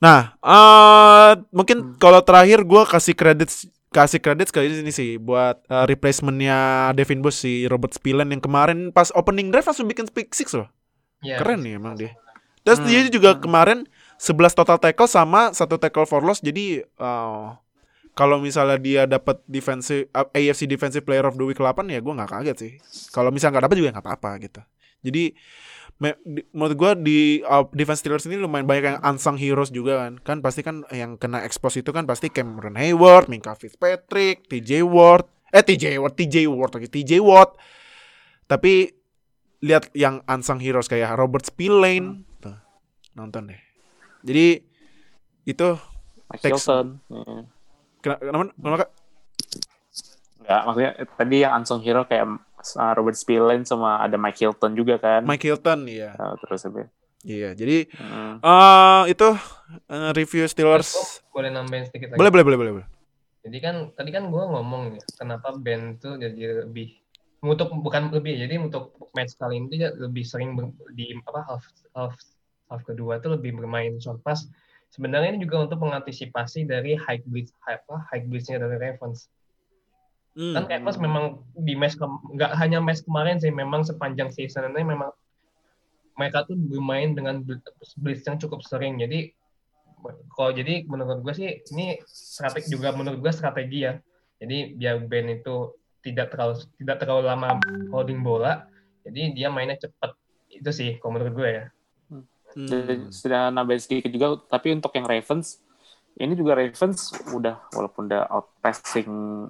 Nah, eh mungkin Hmm. kalau terakhir gue kasih kredit kasih kredit sekali ini sih buat eh, replacementnya Devin Bush si Robert Spillan yang kemarin pas opening drive langsung bikin pick six loh. Ya, Keren nih emang dia. Terus Hmm, dia juga hmm. kemarin 11 total tackle sama satu tackle for loss. Jadi eh, kalau misalnya dia dapat defensive uh, AFC Defensive Player of the Week 8 ya gue nggak kaget sih. Kalau misalnya nggak dapat juga nggak apa-apa gitu. Jadi di- menurut gue di uh, defense Steelers ini lumayan banyak yang unsung heroes juga kan. Kan pasti kan yang kena expose itu kan pasti Cameron Hayward, Minka Fitzpatrick, TJ Ward, eh TJ Ward, TJ Ward lagi, TJ Watt. Tapi lihat yang unsung heroes kayak Robert Spillane, tuh, nonton deh. Jadi itu Mike Hilton. Ya. kenapa, kenapa, kenapa Kak? Enggak, maksudnya tadi yang unsung hero kayak uh, Robert Spillane sama ada Mike Hilton juga kan. Mike Hilton ya. Uh, terus apa? Iya, jadi Hmm. eh itu eh, review Steelers. gua boleh nambahin sedikit lagi. Boleh, boleh, boleh, boleh. boleh. Jadi kan tadi kan gue ngomong ya, kenapa band itu jadi lebih untuk bukan lebih jadi untuk match kali ini dia lebih sering ber- di apa half half half kedua itu lebih bermain short pass. Sebenarnya ini juga untuk mengantisipasi dari high blitz high, apa high blitznya dari Ravens. Hmm. Kan Ravens memang di match nggak hanya match kemarin sih, memang sepanjang season ini memang mereka tuh bermain dengan blitz yang cukup sering. Jadi kalau jadi menurut gue sih ini strategi juga menurut gue strategi ya. Jadi biar Ben itu tidak terlalu tidak terlalu lama holding bola, jadi dia mainnya cepat. Itu sih kalau menurut gue ya. Hmm. Dan sudah nambahin sedikit juga, tapi untuk yang Ravens, ini juga Ravens udah walaupun udah out passing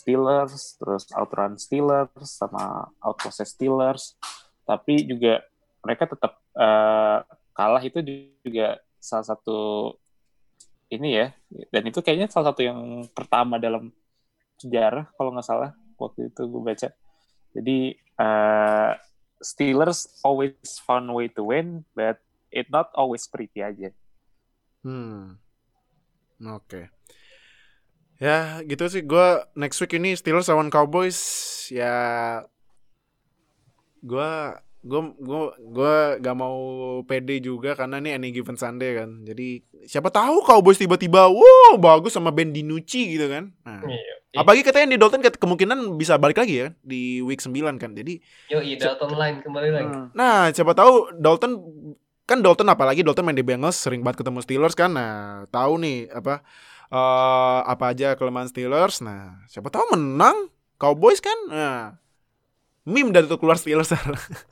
Steelers, terus outrun Steelers, sama out process Steelers, tapi juga mereka tetap eh, kalah itu juga salah satu ini ya, dan itu kayaknya salah satu yang pertama dalam sejarah kalau nggak salah waktu itu gue baca. Jadi eh, Steelers always found way to win, but it not always pretty aja. Hmm. Oke. Ya, gitu sih gua next week ini Steelers lawan Cowboys ya gua gua gua gua gak mau pede juga karena ini any given Sunday kan. Jadi siapa tahu Cowboys tiba-tiba wow bagus sama Ben DiNucci gitu kan. Nah, Iya. apalagi katanya di Dalton ke- kemungkinan bisa balik lagi ya di week 9 kan. Jadi Yo, Dalton line kembali lagi. Hmm. Nah, siapa tahu Dalton kan Dalton apalagi Dalton main di Bengals sering banget ketemu Steelers kan. Nah, tahu nih apa eh apa aja kelemahan Steelers. Nah, siapa tahu menang. Cowboys kan. Nah, meme dari tuh keluar Steelers.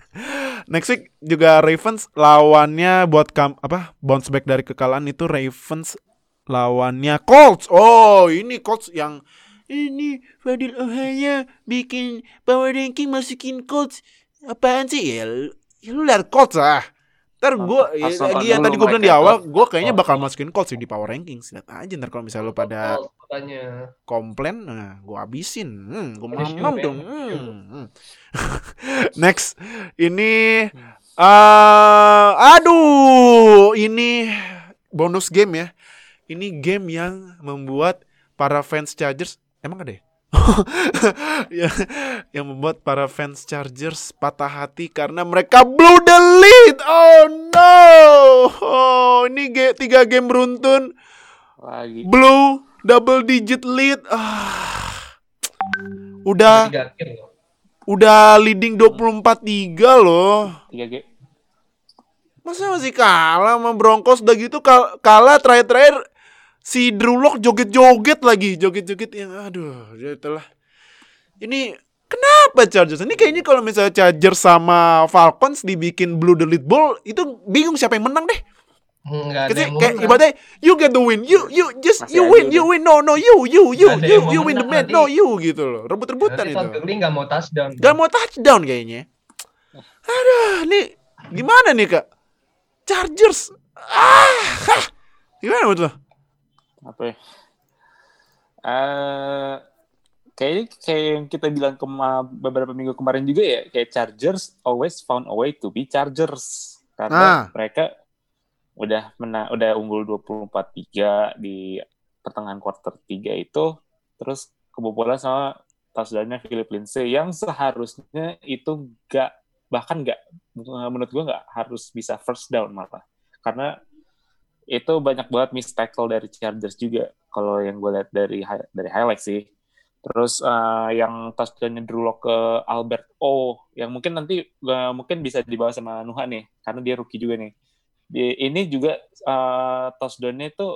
Next week juga Ravens lawannya buat kam apa bounce back dari kekalahan itu Ravens lawannya Colts. Oh, ini Colts yang ini Fadil Ohaya bikin power ranking masukin Colts. Apaan sih ya? Ya lu lihat Colts ah. Ntar gue nonton lagi yang tadi gue bilang di awal, gue kayaknya Oh. bakal masukin Colts sih di power ranking. Lihat aja ntar kalau misalnya lu pada katanya. komplain, nah gue habisin. Hmm, gue man. dong. Hmm, hmm. Next, ini, eh, aduh, ini bonus game ya. Ini game yang membuat para fans Chargers, emang ada ya? Ya, yang membuat para fans Chargers patah hati karena mereka blew the lead. Oh no! Oh, ini ge- tiga game beruntun Lagi. blue double digit lead ah udah udah leading 24-3 loh 3G. masa masih kalah sama Broncos udah gitu kal- kalah terakhir-terakhir si Drew Lock joget-joget lagi joget-joget yang aduh ya itulah ini kenapa Chargers ini kayaknya kalau misalnya Chargers sama Falcons dibikin blue the lead ball itu bingung siapa yang menang deh Enggak ada yang kayak ibaratnya you get the win, you you just Masih you win, you win, no no you you you Nggak you you win the match, no you gitu loh, rebut-rebutan itu. Todd Gurley nggak mau touchdown. Gak mau touchdown kayaknya. Aduh, nih gimana nih kak? Chargers, ah, hah. gimana menurut lo? Apa ya? Eh kayaknya kayak yang kita bilang kema beberapa minggu kemarin juga ya, kayak Chargers always found a way to be Chargers karena Ah. mereka udah menang, udah unggul 24-3 di pertengahan quarter 3 itu, terus kebobolan sama touchdown-nya Philip Lindsay yang seharusnya itu gak bahkan gak menurut gua nggak harus bisa first down malah karena itu banyak banget miss tackle dari Chargers juga kalau yang gue lihat dari hi- dari highlight sih terus eh, yang touchdown-nya Drew Lock ke Albert O yang mungkin nanti eh, mungkin bisa dibawa sama Nuha nih karena dia rookie juga nih Di- ini juga eh, touchdown-nya itu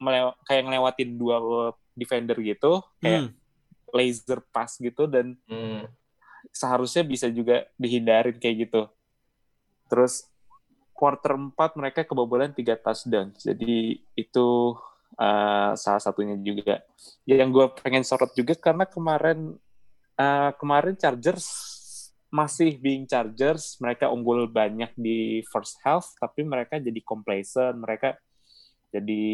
melew- kayak ngelewatin dua defender gitu kayak Hmm. laser pass gitu dan Hmm. seharusnya bisa juga dihindarin kayak gitu. Terus quarter 4 mereka kebobolan 3 touchdown. Jadi itu uh, salah satunya juga. Yang gue pengen sorot juga karena kemarin uh, kemarin Chargers masih being Chargers, mereka unggul banyak di first half, tapi mereka jadi complacent, mereka jadi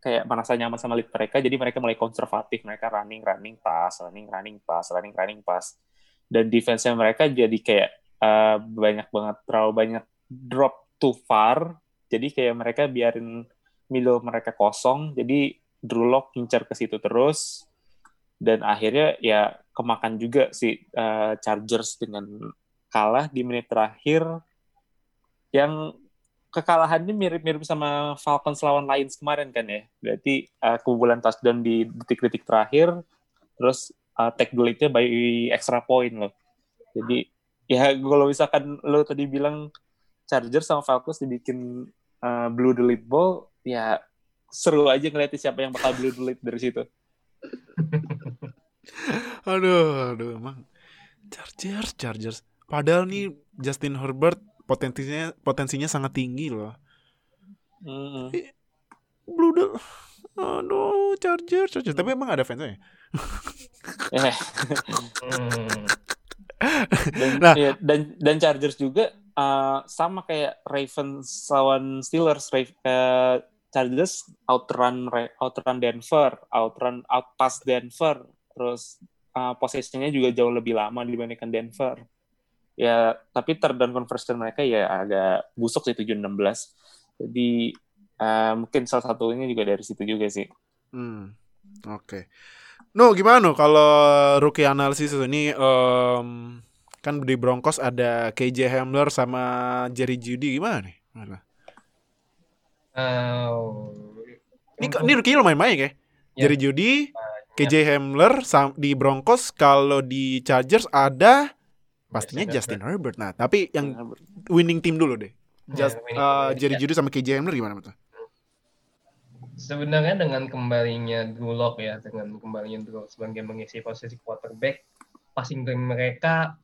kayak merasa nyaman sama lead mereka, jadi mereka mulai konservatif, mereka running, running, pass, running, running, pass, running, running, pass. Dan defense-nya mereka jadi kayak uh, banyak banget, terlalu banyak drop too far, jadi kayak mereka biarin middle mereka kosong, jadi Drew Lock ke situ terus, dan akhirnya ya kemakan juga si uh, Chargers dengan kalah di menit terakhir yang kekalahannya mirip-mirip sama Falcons lawan Lions kemarin kan ya. Berarti uh, kebobolan touchdown di detik-detik terakhir, terus uh, take the lead-nya by extra point loh. Jadi ya kalau misalkan lo tadi bilang Chargers sama Falcons dibikin uh, blue the lead ball, ya seru aja ngeliatin siapa yang bakal blue the lead dari situ. Aduh, aduh emang Chargers, Chargers. Padahal nih Justin Herbert potensinya potensinya sangat tinggi loh. Mm-mm. Blue the Aduh, Chargers, Chargers. Tapi emang ada fansnya ya? Dan, Nah. ya, dan dan Chargers juga uh, sama kayak Ravens lawan Steelers uh, Chargers outrun outrun Denver outrun outpass Denver terus uh, possession-nya juga jauh lebih lama dibandingkan Denver ya tapi third down conversion mereka ya agak busuk sih 7-16 jadi uh, mungkin salah satunya juga dari situ juga sih Hmm. Oke. No, gimana no kalau rookie analisis ini em, kan di Broncos ada KJ Hamler sama Jerry Judy gimana nih? Oh. Ini ini rookie lumayan banyak ya. Ya. Jerry Judy, KJ Hamler sam- di Broncos kalau di Chargers ada pastinya Justin Justin Herbert. Nah, tapi yang winning team dulu deh. Ya, Just, uh. Jerry Ya. Judy sama KJ Hamler gimana betul? Sebenarnya dengan kembalinya Drew Lock ya, dengan kembalinya Drew Lock sebagai mengisi posisi quarterback, passing game mereka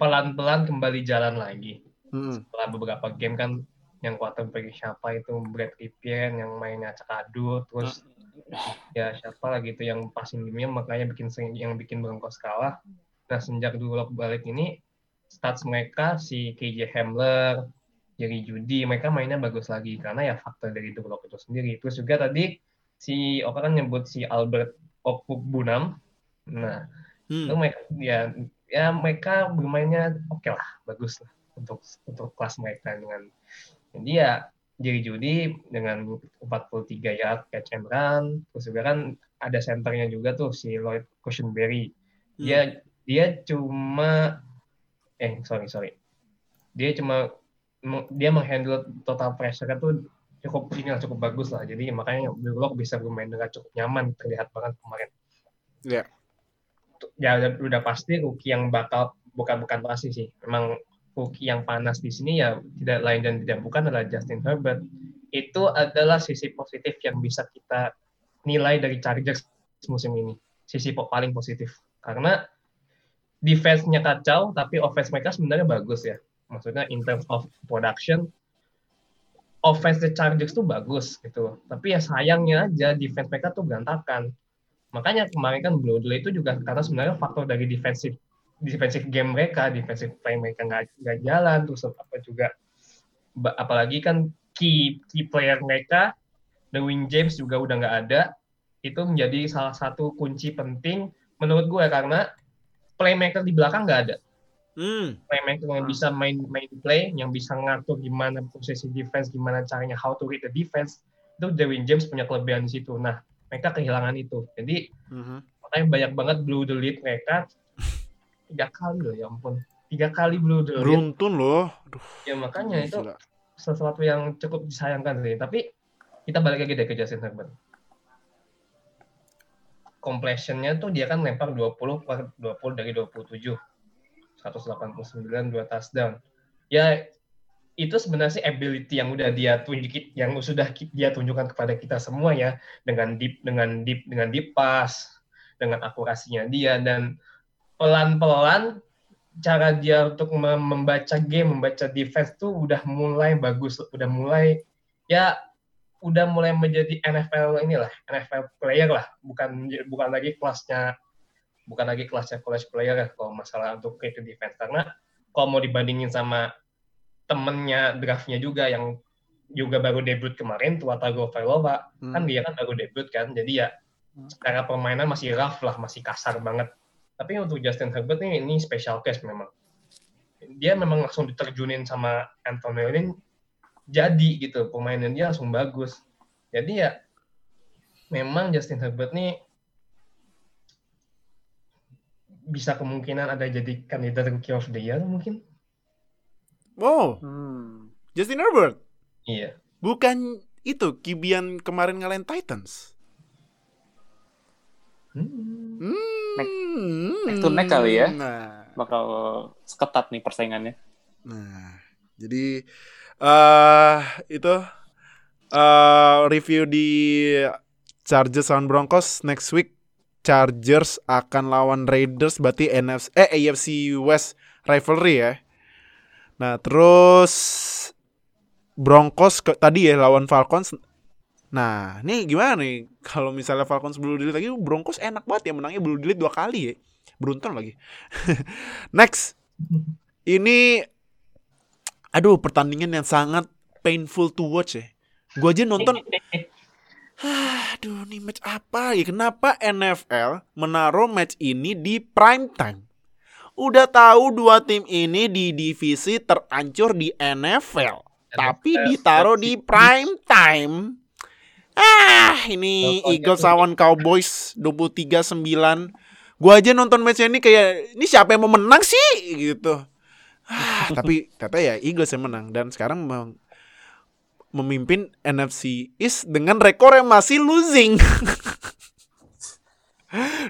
pelan-pelan kembali jalan lagi. Mm-mm. Setelah beberapa game kan yang quarterback siapa itu Brad Ripien yang mainnya acak adut, terus ya siapa lagi itu yang passing game-nya makanya bikin yang bikin Broncos kalah. Nah sejak Drew Lock balik ini stats mereka si KJ Hamler, Jerry Judy mereka mainnya bagus lagi karena ya faktor dari Drew Lock itu sendiri. Terus juga tadi si Oka kan nyebut si Albert Okpukbunam. Nah Hmm. itu mereka ya ya mereka bermainnya oke lah bagus lah untuk untuk kelas mereka dengan jadi ya Jerry Judy dengan 43 yard catch and run terus juga kan ada senternya juga tuh si Lloyd Cushenberry dia dia cuma eh sorry sorry dia cuma dia menghandle total pressure tuh cukup ini lah cukup bagus lah. Jadi makanya Bullock bisa bermain dengan cukup nyaman terlihat banget kemarin. Iya. ya udah, udah pasti rookie yang bakal bukan bukan pasti sih. Memang rookie yang panas di sini ya tidak lain dan tidak bukan adalah Justin Herbert. Itu adalah sisi positif yang bisa kita nilai dari Chargers musim ini. Sisi paling positif. Karena defense-nya kacau tapi offense mereka sebenarnya bagus ya maksudnya in terms of production offense the Chargers tuh bagus gitu. Tapi ya sayangnya aja defense mereka tuh berantakan. Makanya kemarin kan blow delay itu juga karena sebenarnya faktor dari defensive defensive game mereka defensive play mereka nggak jalan terus apa juga apalagi kan key key player mereka Derwin James juga udah nggak ada itu menjadi salah satu kunci penting menurut gue karena playmaker di belakang nggak ada Hmm. playmaker yang bisa main main play, yang bisa ngatur gimana posisi defense, gimana caranya how to read the defense, itu Derwin James punya kelebihan di situ. Nah, mereka kehilangan itu. Jadi Mhm. makanya banyak banget blue the lead mereka tiga kali loh ya ampun tiga kali blue the lead Beruntun loh. Aduh, ya makanya itu gila. sesuatu yang cukup disayangkan sih tapi kita balik lagi deh ke Justin Herbert completionnya tuh dia kan lempar 20 per 20 dari 27 189 dua touchdown ya itu sebenarnya ability yang udah dia tunjukin yang sudah dia tunjukkan kepada kita semua ya dengan deep dengan deep dengan deep pass dengan akurasinya dia dan pelan-pelan cara dia untuk mem- membaca game membaca defense tuh udah mulai bagus udah mulai ya udah mulai menjadi NFL inilah NFL player lah bukan bukan lagi kelasnya bukan lagi kelasnya college player ya kalau masalah untuk itu defense. Karena kalau mau dibandingin sama temennya draftnya juga yang juga baru debut kemarin Tua Tagovailoa kan Hmm. dia kan baru debut kan. Jadi ya secara permainan masih rough lah masih kasar banget. Tapi untuk Justin Herbert ini ini special case memang. Dia memang langsung diterjunin sama Anthony Lynn jadi gitu. Permainan dia langsung bagus. Jadi ya memang Justin Herbert nih bisa kemungkinan ada jadi kandidat rookie of the year mungkin Oh, Hmm. Justin Herbert. iya Bukan itu Kibian kemarin ngalahin Titans. Hmm. Hmm. neck to neck kali ya. Nah, Bakal seketat nih persaingannya. nah. Jadi eh itu eh review di Chargers lawan Broncos next week Chargers akan lawan Raiders berarti NFC eh AFC West rivalry ya. Nah, terus Broncos ke, tadi ya lawan Falcons. Nah, nih gimana nih kalau misalnya Falcons blue delete lagi Broncos enak banget ya menangnya blue delete dua kali ya. Beruntung lagi. Next. Ini aduh pertandingan yang sangat painful to watch ya. Gua aja nonton Aduh, nih match apa ya? Kenapa NFL menaruh match ini di prime time? Udah tahu dua tim ini di divisi terancur di NFL, tapi ditaruh di prime time. Ah, ini Eagles lawan Cowboys 23-9. Gua aja nonton match ini kayak ini siapa yang mau menang sih gitu. Ah, tapi ternyata ya Eagles yang menang dan sekarang memimpin NFC East dengan rekor yang masih losing.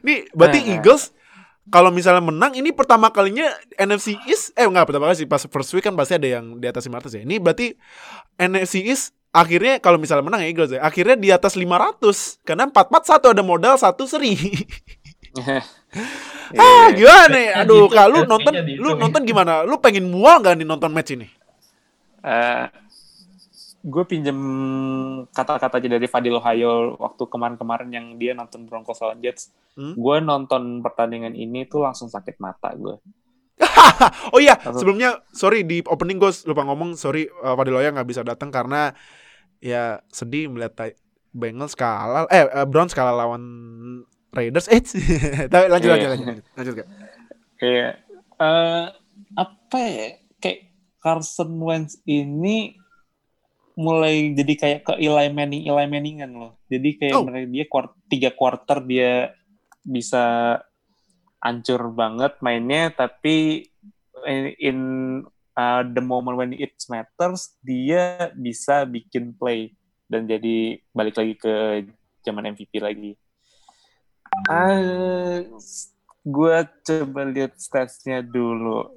Nih, berarti Nah. Eagles kalau misalnya menang ini pertama kalinya NFC East eh enggak pertama kali sih pas first week kan pasti ada yang di atas 500 ya. Ini berarti NFC East akhirnya kalau misalnya menang ya Eagles ya, akhirnya di atas 500 karena 441 ada modal satu seri. ah, gimana nih? Kayaknya Aduh, gitu, kalau kayaknya nonton gitu lu nonton gimana? Lu pengen mual gak nih nonton match ini? Eh, gue pinjem kata-kata aja dari Fadil Ohio waktu kemarin-kemarin yang dia nonton Broncos lawan Jets. Hmm? Gue nonton pertandingan ini tuh langsung sakit mata gue. oh iya, Apa? sebelumnya sorry di opening gue lupa ngomong, sorry uh, Fadiloya nggak bisa datang karena ya sedih melihat Bengals kalah eh uh, Browns kalah lawan Raiders. Eh, tapi lanjut Iya. lanjut lanjut. lanjut, lanjut. Kayak eh apa ya? Kayak Carson Wentz ini mulai jadi kayak ke Eli Manning Eli Manningan loh. Jadi kayak Oh. mereka dia kuart- tiga quarter dia bisa hancur banget mainnya tapi in, in, uh, the moment when it matters dia bisa bikin play dan jadi balik lagi ke zaman MVP lagi. Ah, gue coba lihat statsnya dulu.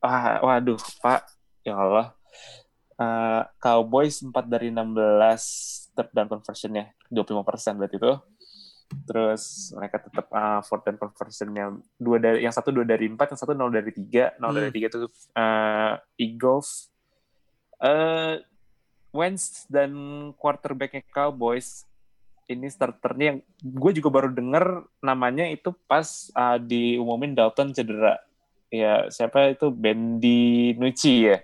Ah, waduh, Pak, ya Allah. Uh, Cowboys 4 dari 16 third down conversionnya 25% berarti itu. Terus mereka tetap uh, fourth down conversionnya dua dari yang satu dua dari empat, yang satu nol dari tiga, nol Hmm. dari tiga itu uh, Eagles. Uh, Wentz dan quarterbacknya Cowboys ini starternya yang gue juga baru denger namanya itu pas uh, diumumin Dalton cedera. Ya siapa itu Bendy Nucci ya.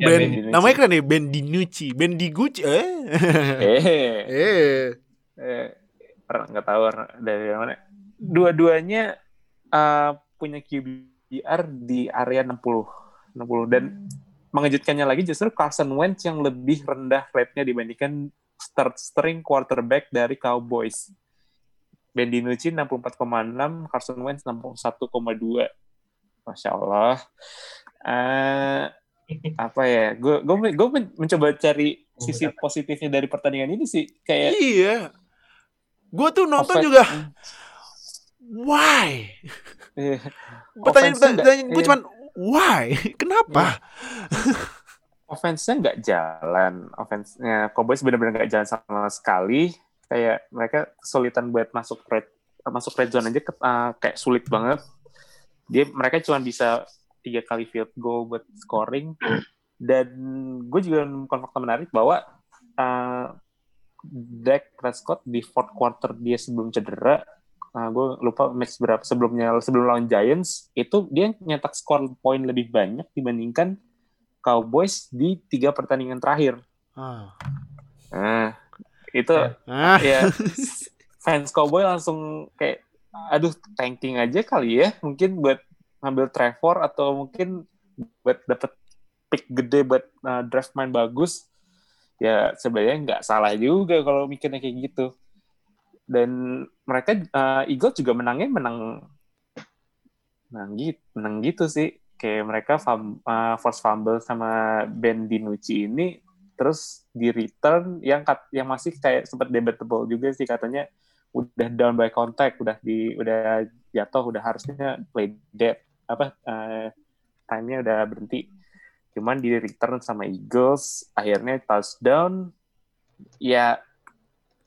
Ya, Ben, Ben namanya keren nih Ben Dinucci, Ben Digucci. Eh. Eh, eh. eh nggak tahu dari mana. Dua-duanya uh, punya QBR di area 60 60 dan mengejutkannya lagi justru Carson Wentz yang lebih rendah rate-nya dibandingkan start string quarterback dari Cowboys. Ben DiNucci 64,6, Carson Wentz 61,2. Masya Allah. Eh, apa ya? Gue gue gue mencoba cari sisi positifnya dari pertandingan ini sih. Kayak Iya. Gue tuh nonton Offen- juga. Why? eh, Pertanyaan, pertanyaan gue iya. cuman why? Kenapa? offense-nya nggak jalan. Offense-nya Cowboys benar-benar nggak jalan sama sekali. Kayak mereka kesulitan buat masuk red masuk red zone aja ke- uh, kayak sulit banget. Dia mereka cuma bisa tiga kali field goal buat scoring. Dan gue juga menemukan fakta menarik bahwa uh, Dak Prescott di fourth quarter dia sebelum cedera, uh, gue lupa match berapa sebelumnya sebelum lawan Giants itu dia nyetak skor poin lebih banyak dibandingkan Cowboys di tiga pertandingan terakhir. Ah. Nah, itu. Ah. ya fans Cowboy langsung kayak aduh tanking aja kali ya mungkin buat ngambil Trevor atau mungkin buat dapet pick gede buat uh, draft main bagus ya sebenarnya nggak salah juga kalau mikirnya kayak gitu. Dan mereka uh, Eagles juga menangnya menang menang gitu menang gitu sih. Kayak mereka fum, uh, force fumble sama Ben DiNucci ini terus di return yang kat, yang masih kayak sempat debatable juga sih katanya udah down by contact udah di udah jatuh udah harusnya play dead apa uh, time-nya udah berhenti. Cuman di return sama Eagles akhirnya touchdown. Ya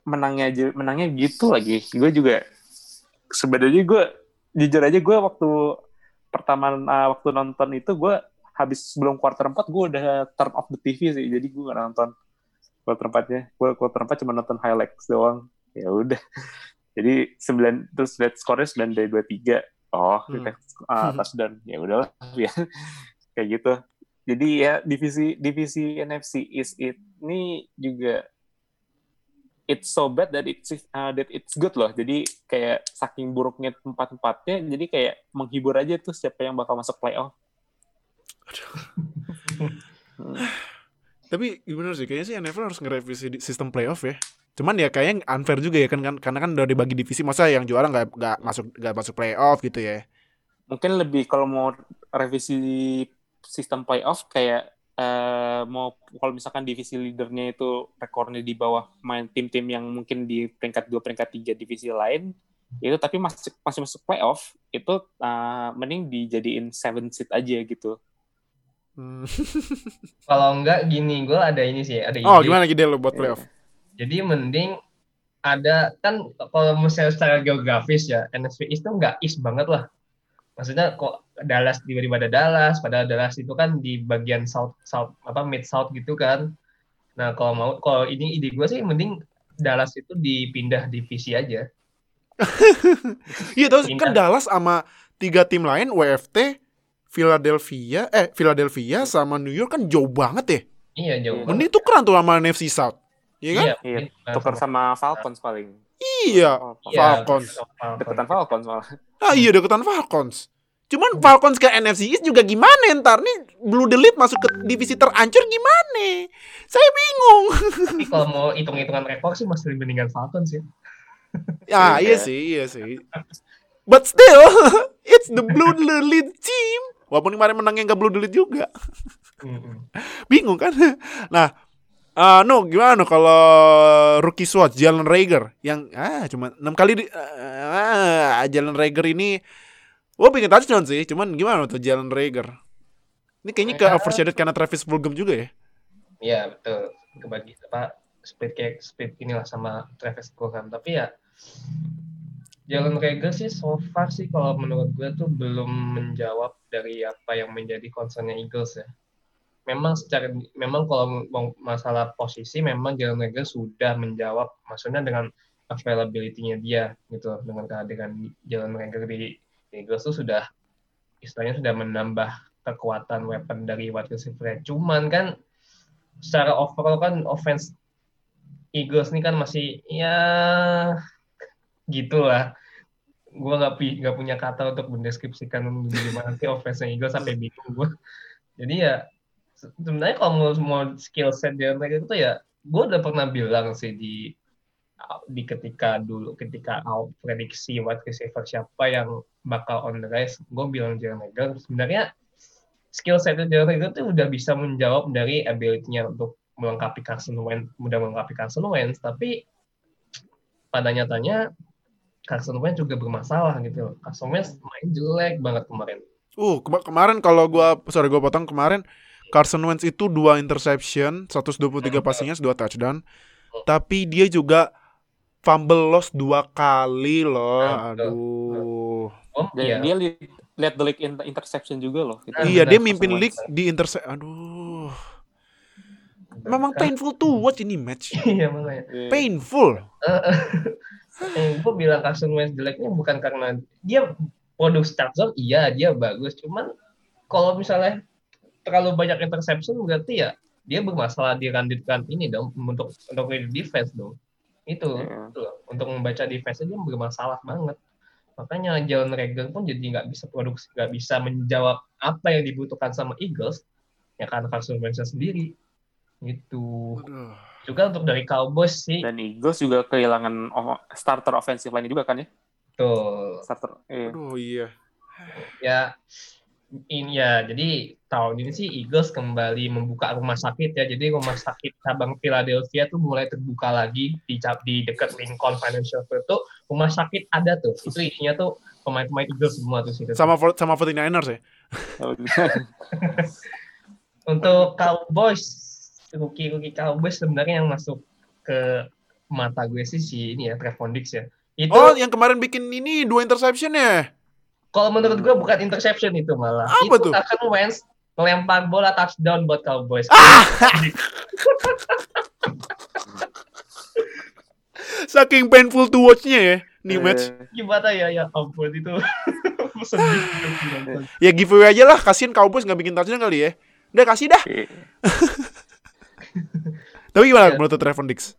menangnya menangnya gitu lagi. Gue juga sebenarnya gue jujur aja gue waktu pertama uh, waktu nonton itu gue habis sebelum quarter 4 gue udah turn off the TV sih. Jadi gue gak nonton quarter 4 nya gue quarter 4 cuma nonton highlights doang. Ya udah. Jadi 9 terus lihat skornya 9 dari 23 oh Hmm. kita uh, touchdown ya udahlah ya kayak gitu jadi ya divisi divisi NFC East ini juga it's so bad that it's uh, that it's good loh. Jadi kayak saking buruknya tempat-tempatnya, jadi kayak menghibur aja tuh siapa yang bakal masuk playoff. Hmm. Tapi gimana sih? Kayaknya sih NFL harus ngerevisi sistem playoff ya. Cuman ya kayaknya unfair juga ya kan, kan karena kan udah dibagi divisi masa yang juara nggak nggak masuk nggak masuk playoff gitu ya. Mungkin lebih kalau mau revisi sistem playoff kayak eh, mau kalau misalkan divisi leadernya itu rekornya di bawah main tim-tim yang mungkin di peringkat dua peringkat tiga divisi lain itu tapi masih masih masuk playoff itu eh, mending dijadiin seven seed aja gitu Hmm. Kalau enggak gini, gue ada ini sih, ada Oh, gimana ide lo buat playoff? Jadi mending ada kan kalau misalnya secara geografis ya NFC East tuh nggak East banget lah. Maksudnya kok Dallas tiba-tiba ada Dallas, padahal Dallas itu kan di bagian South South apa Mid South gitu kan. Nah kalau mau kalau ini ide gue sih mending Dallas itu dipindah divisi aja. Iya, terus kan. Dallas sama tiga tim lain WFT, Philadelphia, eh Philadelphia sama New York kan jauh banget ya. Iya jauh. Mending tukeran tuh sama NFC South. Iya kan? Iya, Iya, Tukar nah, sama Falcons paling. Iya. Falcons. iya, Falcons. Deketan Falcons malah. Ah iya deketan Falcons. Cuman Falcons ke NFC East juga gimana ntar nih Blue Delete masuk ke divisi terancur gimana? Saya bingung. Tapi kalau mau hitung-hitungan rekor sih masih mendingan Falcons ya. Ya Iya. iya sih, iya sih. But still, it's the Blue Delete team. Walaupun kemarin menangnya nggak Blue Delete juga. Bingung kan? Nah, eh no gimana no kalau rookie SWAT Jalen Rager yang ah cuma enam kali di, ah, Jalen Rager ini Gue pengen touchdown sih, cuman gimana tuh Jalen Rager? Ini kayaknya ke overshadowed karena Travis Fulgham juga ya. Iya betul kebagi apa split kayak split inilah sama Travis Fulgham tapi ya Jalen Rager sih so far sih kalau menurut gue tuh belum menjawab dari apa yang menjadi concernnya Eagles ya. Memang secara memang kalau masalah posisi memang Jalen Rager sudah menjawab maksudnya dengan availability-nya dia gitu dengan kehadiran Jalen Rager di Eagles tuh sudah istilahnya sudah menambah kekuatan weapon dari wide receiver. Cuman kan secara overall kan offense Eagles ini kan masih ya gitulah. Gue nggak nggak punya kata untuk mendeskripsikan gimana sih offense Eagles sampai bingung gue. Jadi ya sebenarnya kalau mau, mau skill set dia mereka itu ya gue udah pernah bilang sih di di ketika dulu ketika out prediksi wide receiver siapa yang bakal on the rise gue bilang Jalen Rager sebenarnya skill set Jalen Rager itu udah bisa menjawab dari ability-nya untuk melengkapi Carson Wentz mudah melengkapi Carson Wentz tapi pada nyatanya Carson Wentz juga bermasalah gitu loh. Carson Wentz main jelek banget kemarin Uh, kema- kemarin kalau gua sorry gua potong kemarin Carson Wentz itu dua interception, 123 passingnya, dua touchdown. Tapi dia juga fumble loss dua kali loh. Ah. Aduh. oh Dan iya dia li- lihat the league in- interception juga loh. Gitu. Iya, dia mimpin league di intercept. Aduh. Memang painful to watch ini match. iya makanya Iya. Painful. eh, gue bilang Carson Wentz jeleknya bukan karena dia produksi touchdown iya dia bagus cuman kalau misalnya terlalu banyak interception berarti ya dia bermasalah di run run ini dong untuk untuk read defense dong itu itu loh. untuk membaca defense dia bermasalah banget makanya Jalen Rager pun jadi nggak bisa produksi nggak bisa menjawab apa yang dibutuhkan sama Eagles ya karena Carson Wentz sendiri itu Aduh. juga untuk dari Cowboys sih Dan Eagles juga kehilangan starter offensive line juga kan ya? tuh Starter. Iya. Aduh iya. ya ini ya jadi tahun ini sih Eagles kembali membuka rumah sakit ya. Jadi rumah sakit cabang Philadelphia tuh mulai terbuka lagi di di dekat Lincoln Financial Field tuh rumah sakit ada tuh. Itu isinya tuh pemain-pemain Eagles semua tuh situ Sama for- sama 49ers ya. untuk Cowboys rookie rookie Cowboys sebenarnya yang masuk ke mata gue sih si ini ya Trevon Diggs ya. Itu Oh, yang kemarin bikin ini dua interception ya. Kalau menurut gue bukan interception itu malah Apa itu tuh? Carson Wentz melempar bola touchdown buat Cowboys Saking painful to watch-nya ya nih match. gimana ya ya ampun itu sedih. Ya giveaway aja lah, kasihin Cowboys nggak bikin touchdown kali ya. Udah kasih dah. Iya. Tapi gimana Ya. menurut Trevon Diggs?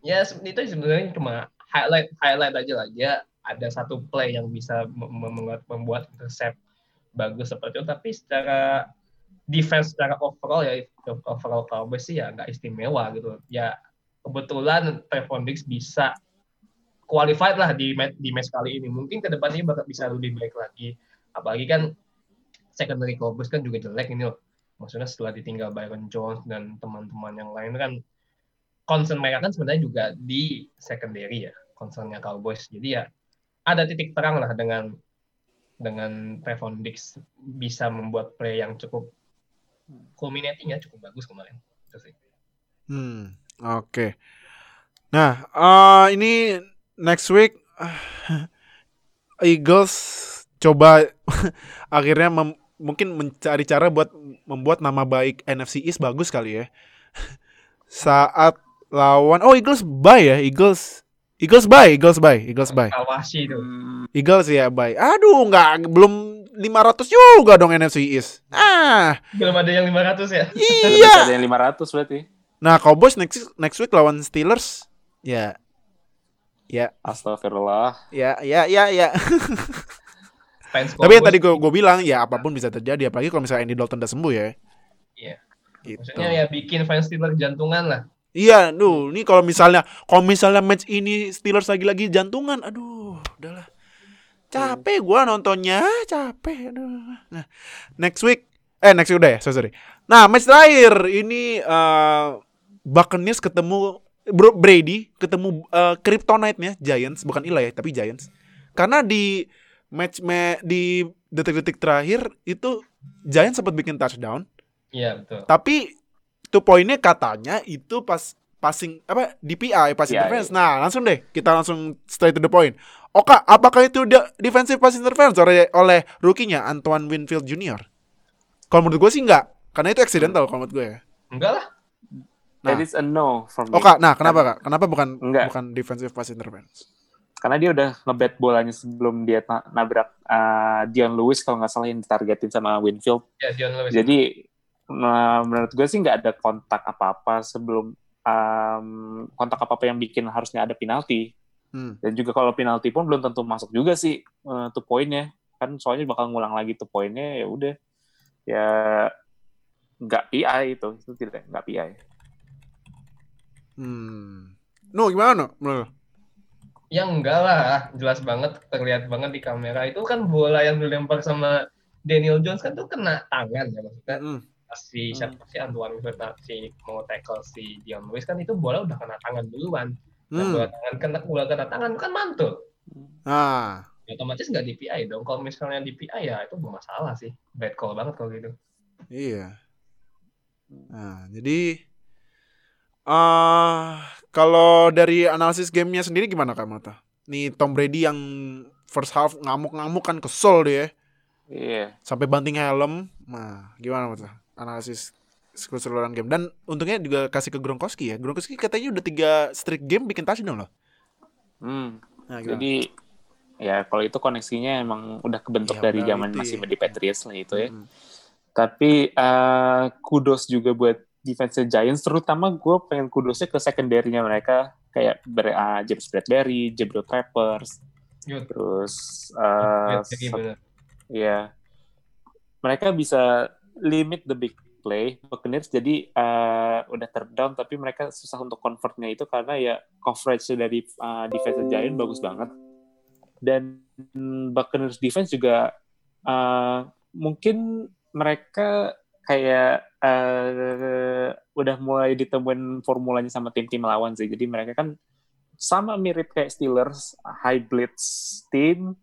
ya itu sebenarnya cuma highlight highlight aja lah dia ada satu play yang bisa mem- membuat membuat intercept bagus seperti itu. Tapi secara defense secara overall ya overall Cowboys sih ya nggak istimewa gitu. Ya kebetulan Trevon Diggs bisa qualified lah di match, di match kali ini. Mungkin ke depannya bakal bisa lebih baik lagi. Apalagi kan secondary Cowboys kan juga jelek ini loh. Maksudnya setelah ditinggal Byron Jones dan teman-teman yang lain kan concern mereka kan sebenarnya juga di secondary ya concernnya Cowboys. Jadi ya ada titik terang lah dengan dengan Trevon Diggs bisa membuat play yang cukup culminating-nya cukup bagus kemarin. Hmm, oke. Nah, eh, ini next week Eagles coba akhirnya mungkin mencari cara buat membuat nama baik NFC East bagus kali ya. Saat lawan oh Eagles bye ya, Eagles Eagles bye, Eagles bye, Eagles bye. Kawasi itu. Hmm, Eagles ya bye. Aduh, nggak belum 500 juga dong NFC East. Ah, Belum ada yang 500 ya? iya. ada yang 500 berarti. Nah, Cowboys next next week lawan Steelers. Ya. Ya, Astagfirullah. ya, ya, ya, ya. Tapi yang tadi gue gue bilang ya apa pun bisa terjadi apalagi kalau misalnya Andy Dalton udah sembuh ya. Iya. Gitu. Maksudnya ya bikin fans Steelers jantungan lah. Iya, duh, ini kalau misalnya kalau misalnya match ini Steelers lagi-lagi jantungan, aduh, udahlah. Capek gua nontonnya, capek. Aduh. Nah, next week eh next week udah ya, sorry, sorry. Nah, match terakhir ini eh Buccaneers ketemu Bro Brady ketemu eh, Kryptonite-nya Giants, bukan Eli ya, tapi Giants. Karena di match me, di detik-detik terakhir itu Giants sempat bikin touchdown, Iya betul. tapi itu poinnya katanya itu pas passing apa DPI pass DPI. interference. Nah, langsung deh kita langsung straight to the point. Oka, apakah itu udah defensive pass interference oleh oleh rookie-nya Antoine Winfield Jr.? Kalau menurut gue sih enggak, karena itu accidental kalau menurut gue ya. Enggak lah. Nah. That is a no from me. Oka, nah kenapa kak? Kenapa bukan Enggak. bukan defensive pass interference? Karena dia udah ngebet bolanya sebelum dia na- nabrak uh, Dion Lewis kalau nggak salah yang ditargetin sama Winfield. Ya Dion Lewis. Jadi nah, menurut gue sih nggak ada kontak apa-apa sebelum um, kontak apa-apa yang bikin harusnya ada penalti. Hmm. Dan juga kalau penalti pun belum tentu masuk juga sih uh, tuh poinnya. Kan soalnya bakal ngulang lagi tuh poinnya ya udah ya nggak PI itu itu tidak nggak PI. Hmm. No, gimana no? Ya enggak lah, jelas banget, terlihat banget di kamera. Itu kan bola yang dilempar sama Daniel Jones kan tuh kena tangan ya maksudnya. Hmm. Si siapa sih Antoine Winfield si mau tackle si Dion Lewis kan itu bola udah kena tangan duluan. Nah, bola Hmm. tangan kena bola kena tangan kan mantul. Ah. Ya, otomatis nggak DPI dong. Kalau misalnya DPI ya itu bermasalah sih. Bad call banget kalau gitu. Iya. Nah, jadi eh kalau dari analisis gamenya sendiri gimana Kak Mata? Nih Tom Brady yang first half ngamuk-ngamuk kan kesel dia Iya. sampai banting helm. Nah, gimana Mata? Analisis keseluruhan game dan untungnya juga kasih ke Gronkowski ya. Gronkowski katanya udah tiga straight game bikin touchdown loh. Hmm. Nah, gimana? Jadi ya kalau itu koneksinya emang udah kebentuk Ya, dari zaman masih ya. di Patriots lah itu ya. Mm. Tapi eh, kudos juga buat defense Giants, terutama gue pengen kudosnya ke secondary-nya mereka kayak Ber- ah, James Bradbury, Jabril Peppers, terus eh, Jadi sat- bener. ya mereka bisa limit the big play. Buccaneers jadi eh, udah third down tapi mereka susah untuk convertnya itu karena ya coverage dari uh, defense Giant bagus banget. Dan Buccaneers defense juga eh, mungkin mereka kayak eh, udah mulai ditemuin formulanya sama tim-tim lawan sih. Jadi mereka kan sama mirip kayak Steelers high blitz team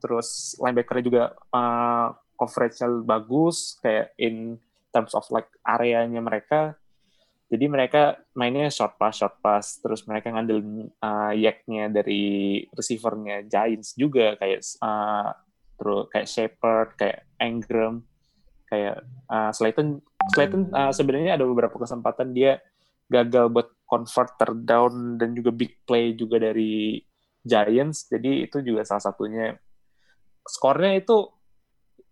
terus linebacker juga uh, coverage bagus kayak in terms of like areanya mereka. Jadi mereka mainnya short pass short pass. Terus mereka ngandelin uh, yak-nya dari receivernya Giants juga kayak uh, terus kayak Shepard kayak Ingram kayak uh, Slayton. Slayton uh, sebenarnya ada beberapa kesempatan dia gagal buat convert down dan juga big play juga dari Giants. Jadi itu juga salah satunya. Skornya itu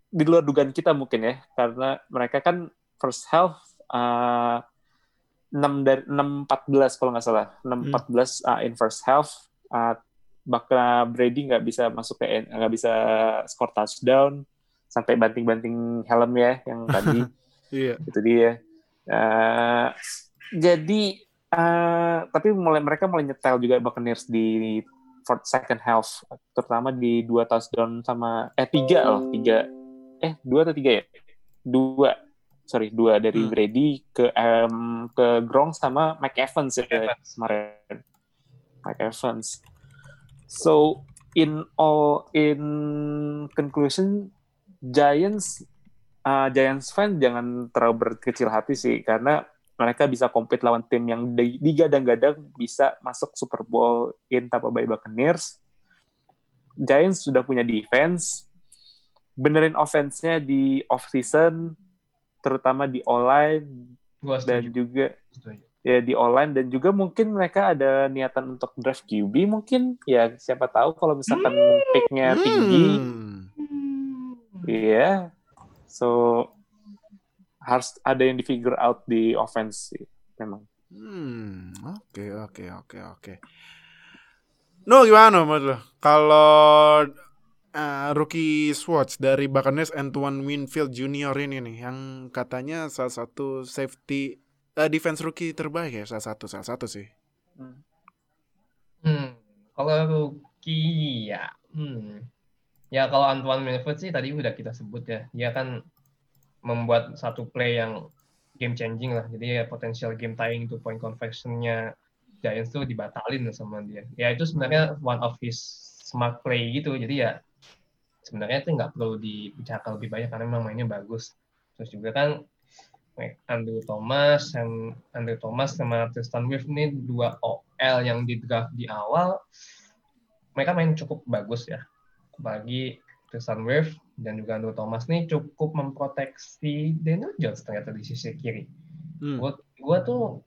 di luar dugaan kita mungkin ya karena mereka kan first half uh, 6 dari 6 14 kalau nggak salah. 6 14 uh, in first half uh, bakal Brady nggak bisa masuk ke nggak bisa skor touchdown sampai banting-banting helm ya yang tadi. Iya. itu dia. Uh, jadi uh, tapi mulai mereka mulai nyetel juga Buccaneers di fourth second half terutama di dua touchdown sama eh tiga loh tiga eh dua atau tiga ya dua sorry dua dari Hmm. Brady ke em, ke Gronk sama Mike Evans ya Evans. kemarin Mike Evans so in all in conclusion Giants uh, Giants fan jangan terlalu berkecil hati sih karena mereka bisa compete lawan tim yang di- digadang-gadang bisa masuk Super Bowl in Tampa Bay Buccaneers. Giants sudah punya defense, benerin offense-nya di off season, terutama di online Gua dan juga setuju. ya di online dan juga mungkin mereka ada niatan untuk draft QB mungkin ya siapa tahu kalau misalkan picknya tinggi Hmm. Iya. So harus ada yang di figure out di offense sih memang. Hmm, oke oke oke oke. No gimana menurut lo? Kalau eh, rookie Swatch dari Buccaneers Antoine Winfield Junior ini nih yang katanya salah satu safety eh, defense rookie terbaik ya salah satu salah satu sih. Hmm, kalau rookie ya, hmm. Ya kalau Antoine Winfield sih tadi udah kita sebut ya, dia kan membuat satu play yang game changing lah. Jadi ya potensial game tying itu point conversion-nya Giants tuh dibatalin sama dia. Ya itu sebenarnya one of his smart play gitu. Jadi ya sebenarnya itu nggak perlu dibicarakan lebih banyak karena memang mainnya bagus. Terus juga kan Andrew Thomas, and Andrew Thomas sama Tristan Wirfs ini dua OL yang di draft di awal, mereka main cukup bagus ya. Apalagi Tristan Wirfs dan juga Andrew Thomas nih cukup memproteksi Daniel Jones ternyata di sisi kiri. Hmm. Gue gua tuh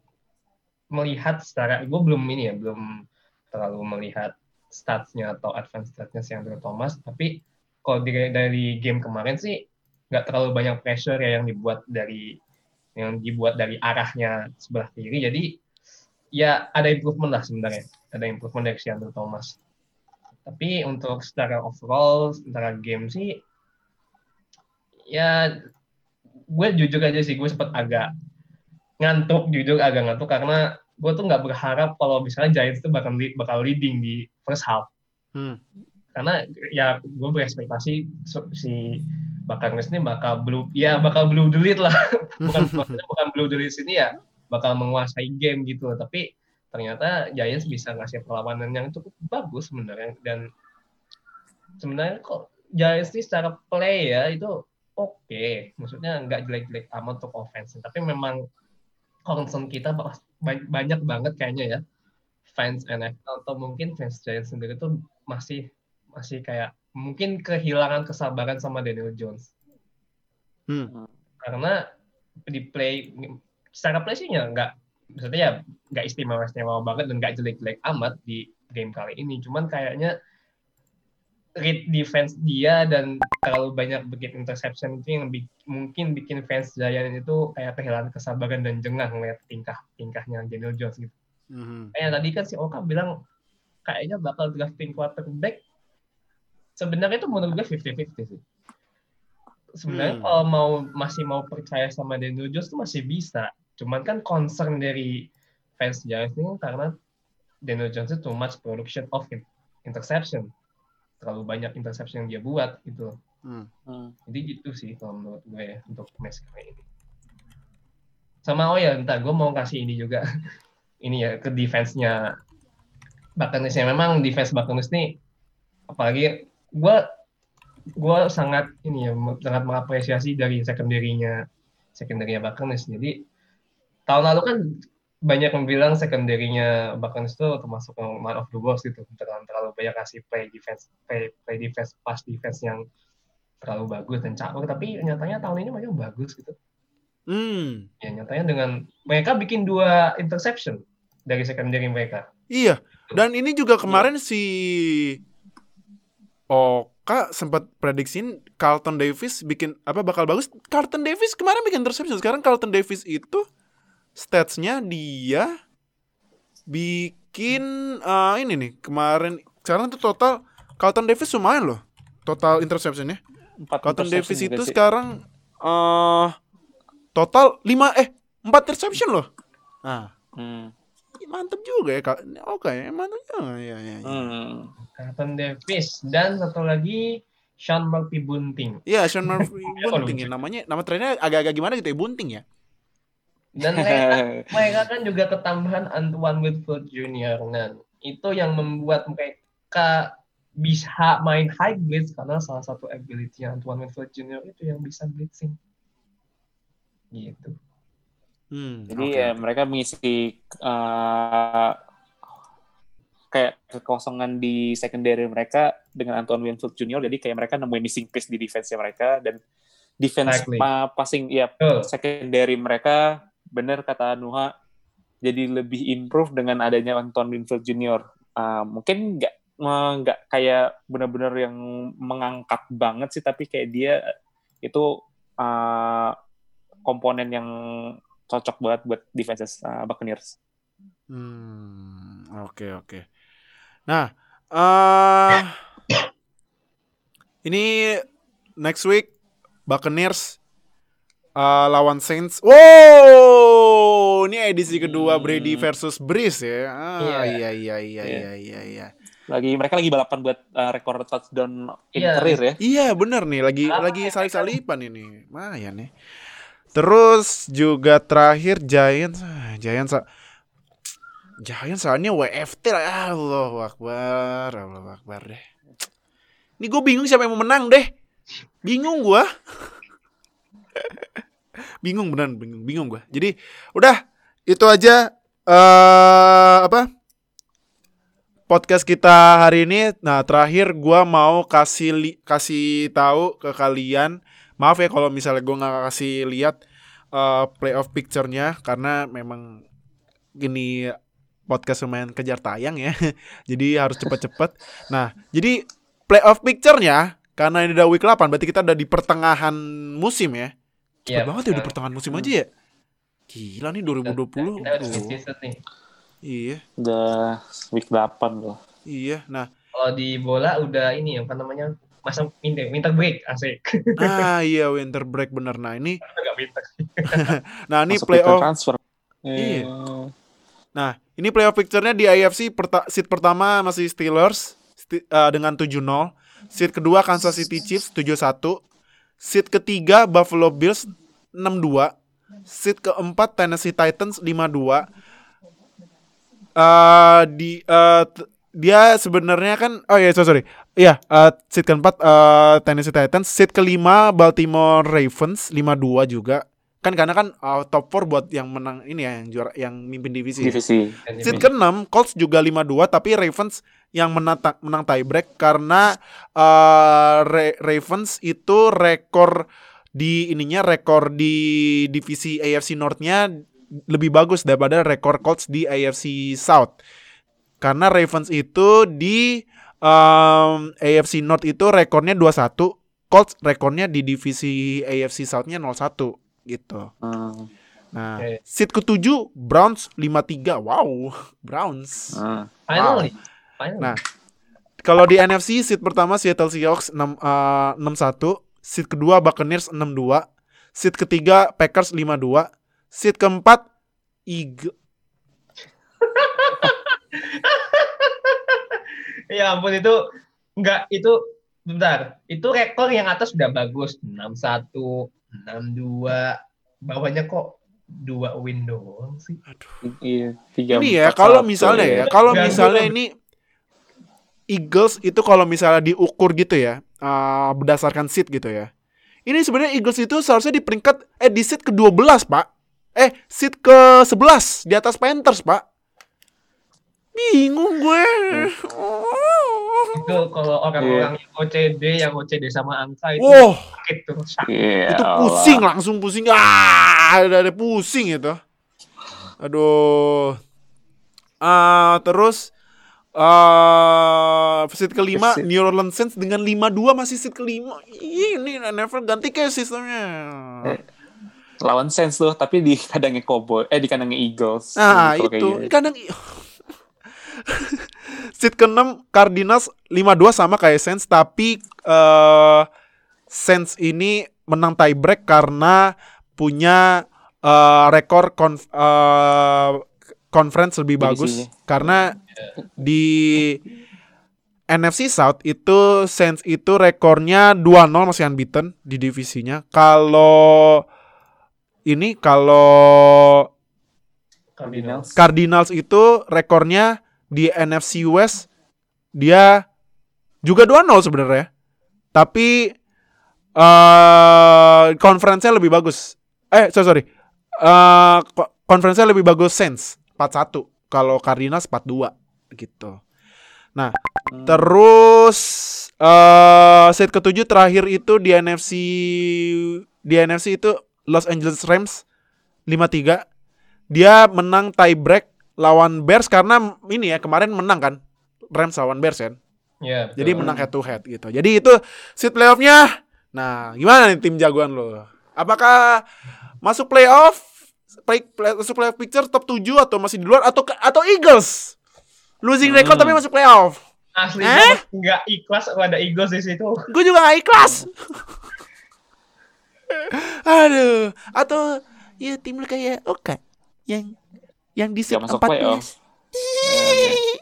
melihat secara, gue belum ini ya, belum terlalu melihat statsnya atau advance statsnya si Andrew Thomas, tapi kalau dari, game kemarin sih nggak terlalu banyak pressure ya yang dibuat dari yang dibuat dari arahnya sebelah kiri. Jadi ya ada improvement lah sebenarnya, ada improvement dari si Andrew Thomas. Tapi untuk secara overall, secara game sih, ya gue jujur aja sih gue sempat agak ngantuk, jujur agak ngantuk karena gue tuh nggak berharap kalau misalnya Giants tuh bakal bakal leading di first half. Hmm. Karena ya gue berekspektasi so- si Buccaneers ini bakal blue, ya bakal blue delete lah. bukan maksudnya bukan blue delete sini ya bakal menguasai game gitu. Tapi ternyata Giants bisa ngasih perlawanan yang cukup bagus sebenarnya dan sebenarnya kok Giants ini secara play ya itu oke, maksudnya nggak jelek-jelek amat untuk offense, tapi memang concern kita ba- ba- banyak banget kayaknya ya fans NFL atau mungkin fans Giants sendiri tuh masih masih kayak mungkin kehilangan kesabaran sama Daniel Jones Hmm. karena di play secara play sih nggak maksudnya ya nggak istimewa istimewa banget dan nggak jelek-jelek amat di game kali ini cuman kayaknya read defense dia dan terlalu banyak bikin interception itu yang bi- mungkin bikin fans Giants itu kayak kehilangan kesabaran dan jengah ngeliat tingkah tingkahnya Daniel Jones gitu Mhm. kayak tadi kan si Oka bilang kayaknya bakal drafting quarterback sebenarnya itu menurut gue 50-50 sih sebenarnya Hmm. kalau mau masih mau percaya sama Daniel Jones tuh masih bisa cuman kan concern dari fans Giants ini karena Daniel Jones itu too much production of in- interception terlalu banyak interception yang dia buat gitu Hmm. Hmm. jadi gitu sih kalau menurut gue ya untuk match kali ini. Sama oh ya, entar gue mau kasih ini juga. ini ya ke defense-nya Buccaneers ya. Memang defense Buccaneers nih apalagi gue gue sangat ini ya sangat mengapresiasi dari secondary-nya secondary-nya Buccaneers. Jadi tahun lalu kan banyak yang bilang secondary-nya Buccaneers itu termasuk yang man of the worst gitu. Terlalu, terlalu banyak kasih play defense play, play defense pass defense yang terlalu bagus dan caur tapi nyatanya tahun ini mereka bagus gitu Hmm. ya nyatanya dengan mereka bikin dua interception dari secondary mereka Iya. Dan ini juga kemarin si Oka sempat prediksiin Carlton Davis bikin apa bakal bagus. Carlton Davis kemarin bikin interception. Sekarang Carlton Davis itu statsnya dia bikin eh, ini nih kemarin sekarang tuh total Carlton Davis lumayan loh total interceptionnya. Empat Carlton interception Davis itu sih. sekarang eh total 5 eh 4 interception loh. Nah, Hmm. Mantep juga ya kak. Oke, mantep juga ya ya. ya. Hmm. Carlton Davis dan satu lagi Sean Murphy Bunting Iya, Sean Murphy Bunting ya namanya. Nama trennya agak-agak gimana gitu ya, Bunting ya. dan mereka, mereka kan juga ketambahan Antoine Whitfield Jr. dan itu yang membuat mereka bisa main high blitz karena salah satu ability-nya Antoine Winfield Jr. itu yang bisa blitzing. Gitu. Hmm, Jadi oke, ya mereka mengisi eh, kayak kekosongan di secondary mereka dengan Antoine Winfield Jr. Jadi kayak mereka nemuin missing piece di defense mereka dan defense Exactly. pa- passing ya Betul. secondary mereka benar kata Nuha jadi lebih improve dengan adanya Antoine Winfield Jr. Ah, mungkin nggak nggak kayak benar-benar yang mengangkat banget sih tapi kayak dia itu ah, komponen yang cocok banget buat defenses ah, Buccaneers. Hmm, oke oke. Nah, eh ini next week Buccaneers eh, lawan Saints. Wow, ini edisi kedua Hmm. Brady versus Breeze ya. Ah, Iya. iya iya iya Iya. iya iya iya. Lagi mereka lagi balapan buat ah, rekor touchdown in Iya. career ya. Iya bener nih lagi Apa lagi salip-salipan ini. Lumayan nih. Terus juga terakhir Giants, Giants Giants soalnya WFT lah. Allah Akbar, Allah Akbar deh. Ini gue bingung siapa yang mau menang deh. Bingung gua. bingung beneran, bingung, bingung gua. Jadi udah itu aja eh apa? podcast kita hari ini. Nah, terakhir gua mau kasih kasih tahu ke kalian. Maaf ya kalau misalnya gua nggak kasih lihat eh, playoff picture-nya karena memang gini podcast lumayan kejar tayang ya. jadi harus cepet-cepet. Nah, jadi playoff picture-nya karena ini udah week 8 berarti kita udah di pertengahan musim ya. Cepet Iya, banget ya udah pertengahan musim aja ya. Gila nih 2020. Kita mid-season nih. Iya, Udah week 8 loh. iya. Nah, Kalau di bola udah ini apa namanya? Masa winter, winter break asik. ah iya winter break bener. Nah, ini winter. nah ini Masuk playoff transfer. Iya. Eh, Nah, ini playoff picture-nya di AFC perta- seat pertama masih Steelers sti- eh, dengan 7-0. Seat kedua Kansas City Chiefs 7-1. Seat ketiga Buffalo Bills 6-2. Seat keempat Tennessee Titans 5-2. Eh di eh, t- dia sebenarnya kan oh iya sorry, sorry. Iya, eh, seat keempat eh, Tennessee Titans, seat kelima Baltimore Ravens 5-2 juga. Kan karena kan eh, top 4 buat yang menang ini ya yang juara yang mimpin divisi. ya. divisi. Seat ke-6 Colts juga 5-2 tapi Ravens yang menang menang tiebreak karena eh, Ra- Ravens itu rekor di ininya rekor di divisi AFC North-nya lebih bagus daripada rekor Colts di AFC South. Karena Ravens itu di em, AFC North itu rekornya 2-1, Colts rekornya di divisi AFC South-nya 0-1 gitu. Hmm, Nah, Oke. seat ke-7 Browns 5-3. Wow, Browns. hmm. Finally. Finally. Nah, Kalau di NFC seat pertama Seattle Seahawks 6 eh, 6-1, seat kedua Buccaneers 6-2, seat ketiga Packers 5-2, seat keempat Eagle Ya ampun itu enggak itu bentar. Itu rekor yang atas sudah bagus 61, 62. Bawahnya kok dua win doang sih. Iya, tiga, Ini ya kalau misalnya ya, ya. kalau misalnya ini Eagles itu kalau misalnya diukur gitu ya, eh, berdasarkan seat gitu ya. Ini sebenarnya Eagles itu seharusnya di peringkat eh di seat ke-12, Pak. Eh, seat ke-11 di atas Panthers, Pak. Bingung gue. Itu kalau orang-orang yang OCD, yang OCD sama angka itu Wow, sakit tuh. Sakit. Iya, itu Allah. pusing langsung pusing. Ah, ada ada pusing itu. Aduh. Ah, terus eh seat kelima Seat- New Orleans Saints dengan 5-2 masih seat kelima. Ini NFL ganti kayak sistemnya. Eh, Lawan Saints tuh, tapi di kandangnya Cowboy, eh di kandangnya Eagles. Nah, itu gitu. kadang seat ke-6 Cardinals 5-2 sama kayak Saints tapi eh Saints ini menang tiebreak karena punya eh, rekor konf- eh, conference lebih bagus Divisinya. karena di NFC South itu Saints itu rekornya 2-0 masih unbeaten di divisinya. Kalau ini kalau Cardinals. Cardinals itu rekornya di NFC West dia juga 2-0 sebenarnya. Tapi eh conference-nya lebih bagus. Eh, sorry, sorry. Eh ko- conference-nya lebih bagus Saints 4-1 kalau Cardinals 4-2 gitu. Nah, terus eh set ketujuh terakhir itu di NFC di NFC itu Los Angeles Rams 5-3. Dia menang tie break lawan Bears karena ini ya kemarin menang kan Rams lawan Bears kan. Iya. Jadi menang head to head gitu. Jadi itu seat playoffnya. Nah, gimana nih tim jagoan lo? Apakah masuk playoff? Play, play- masuk playoff picture top 7 atau masih di luar atau atau Eagles? Losing record Hmm. tapi masuk playoff. Asli Eh? nggak ikhlas kalau ada Eagles di situ. Gue juga gak ikhlas. Aduh, atau ya tim lu kayak Oka yang yang di Gak masuk 14. playoff.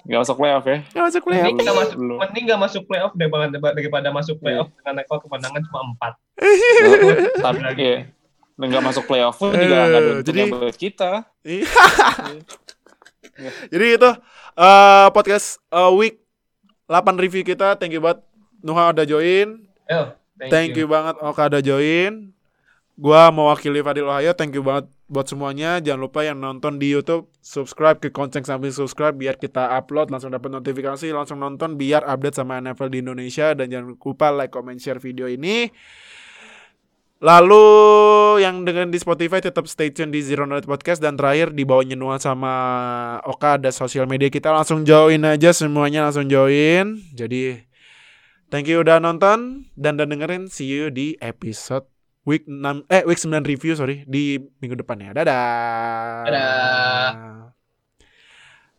Gak masuk playoff ya. Gak masuk playoff. Mending nggak masuk, Belum. mending nggak masuk playoff daripada daripada masuk playoff dengan rekor kemenangan cuma empat. Tapi ya, nggak masuk playoff pun juga nggak ada Eh, jadi- buat kita. Iya. Jadi itu eh, podcast eh, week 8 review kita. Thank you banget Nuha udah join. Yo, Thank, you. banget Oka udah join. Gua mewakili Fadil Ohio. Thank you banget buat semuanya. Jangan lupa yang nonton di YouTube subscribe ke Konceng sambil subscribe biar kita upload langsung dapat notifikasi, langsung nonton biar update sama NFL di Indonesia dan jangan lupa like, comment, share video ini. Lalu yang dengan di Spotify tetap stay tune di Zero Knowledge Podcast dan terakhir di bawahnya Nuha sama Oka ada sosial media kita langsung join aja semuanya langsung join. Jadi thank you udah nonton dan udah dengerin see you di episode week 6 eh week 9 review sorry di minggu depan ya. Dadah. Dadah.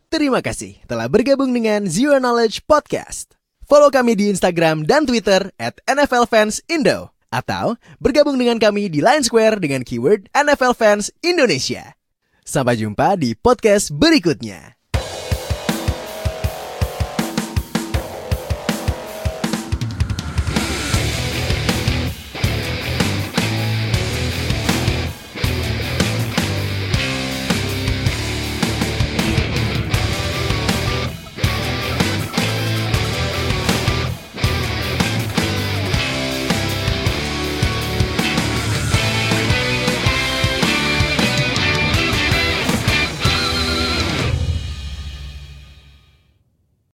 Terima kasih telah bergabung dengan Zero Knowledge Podcast. Follow kami di Instagram dan Twitter at NFL Fans Indo. Atau bergabung dengan kami di Line Square dengan keyword NFL Fans Indonesia. Sampai jumpa di podcast berikutnya.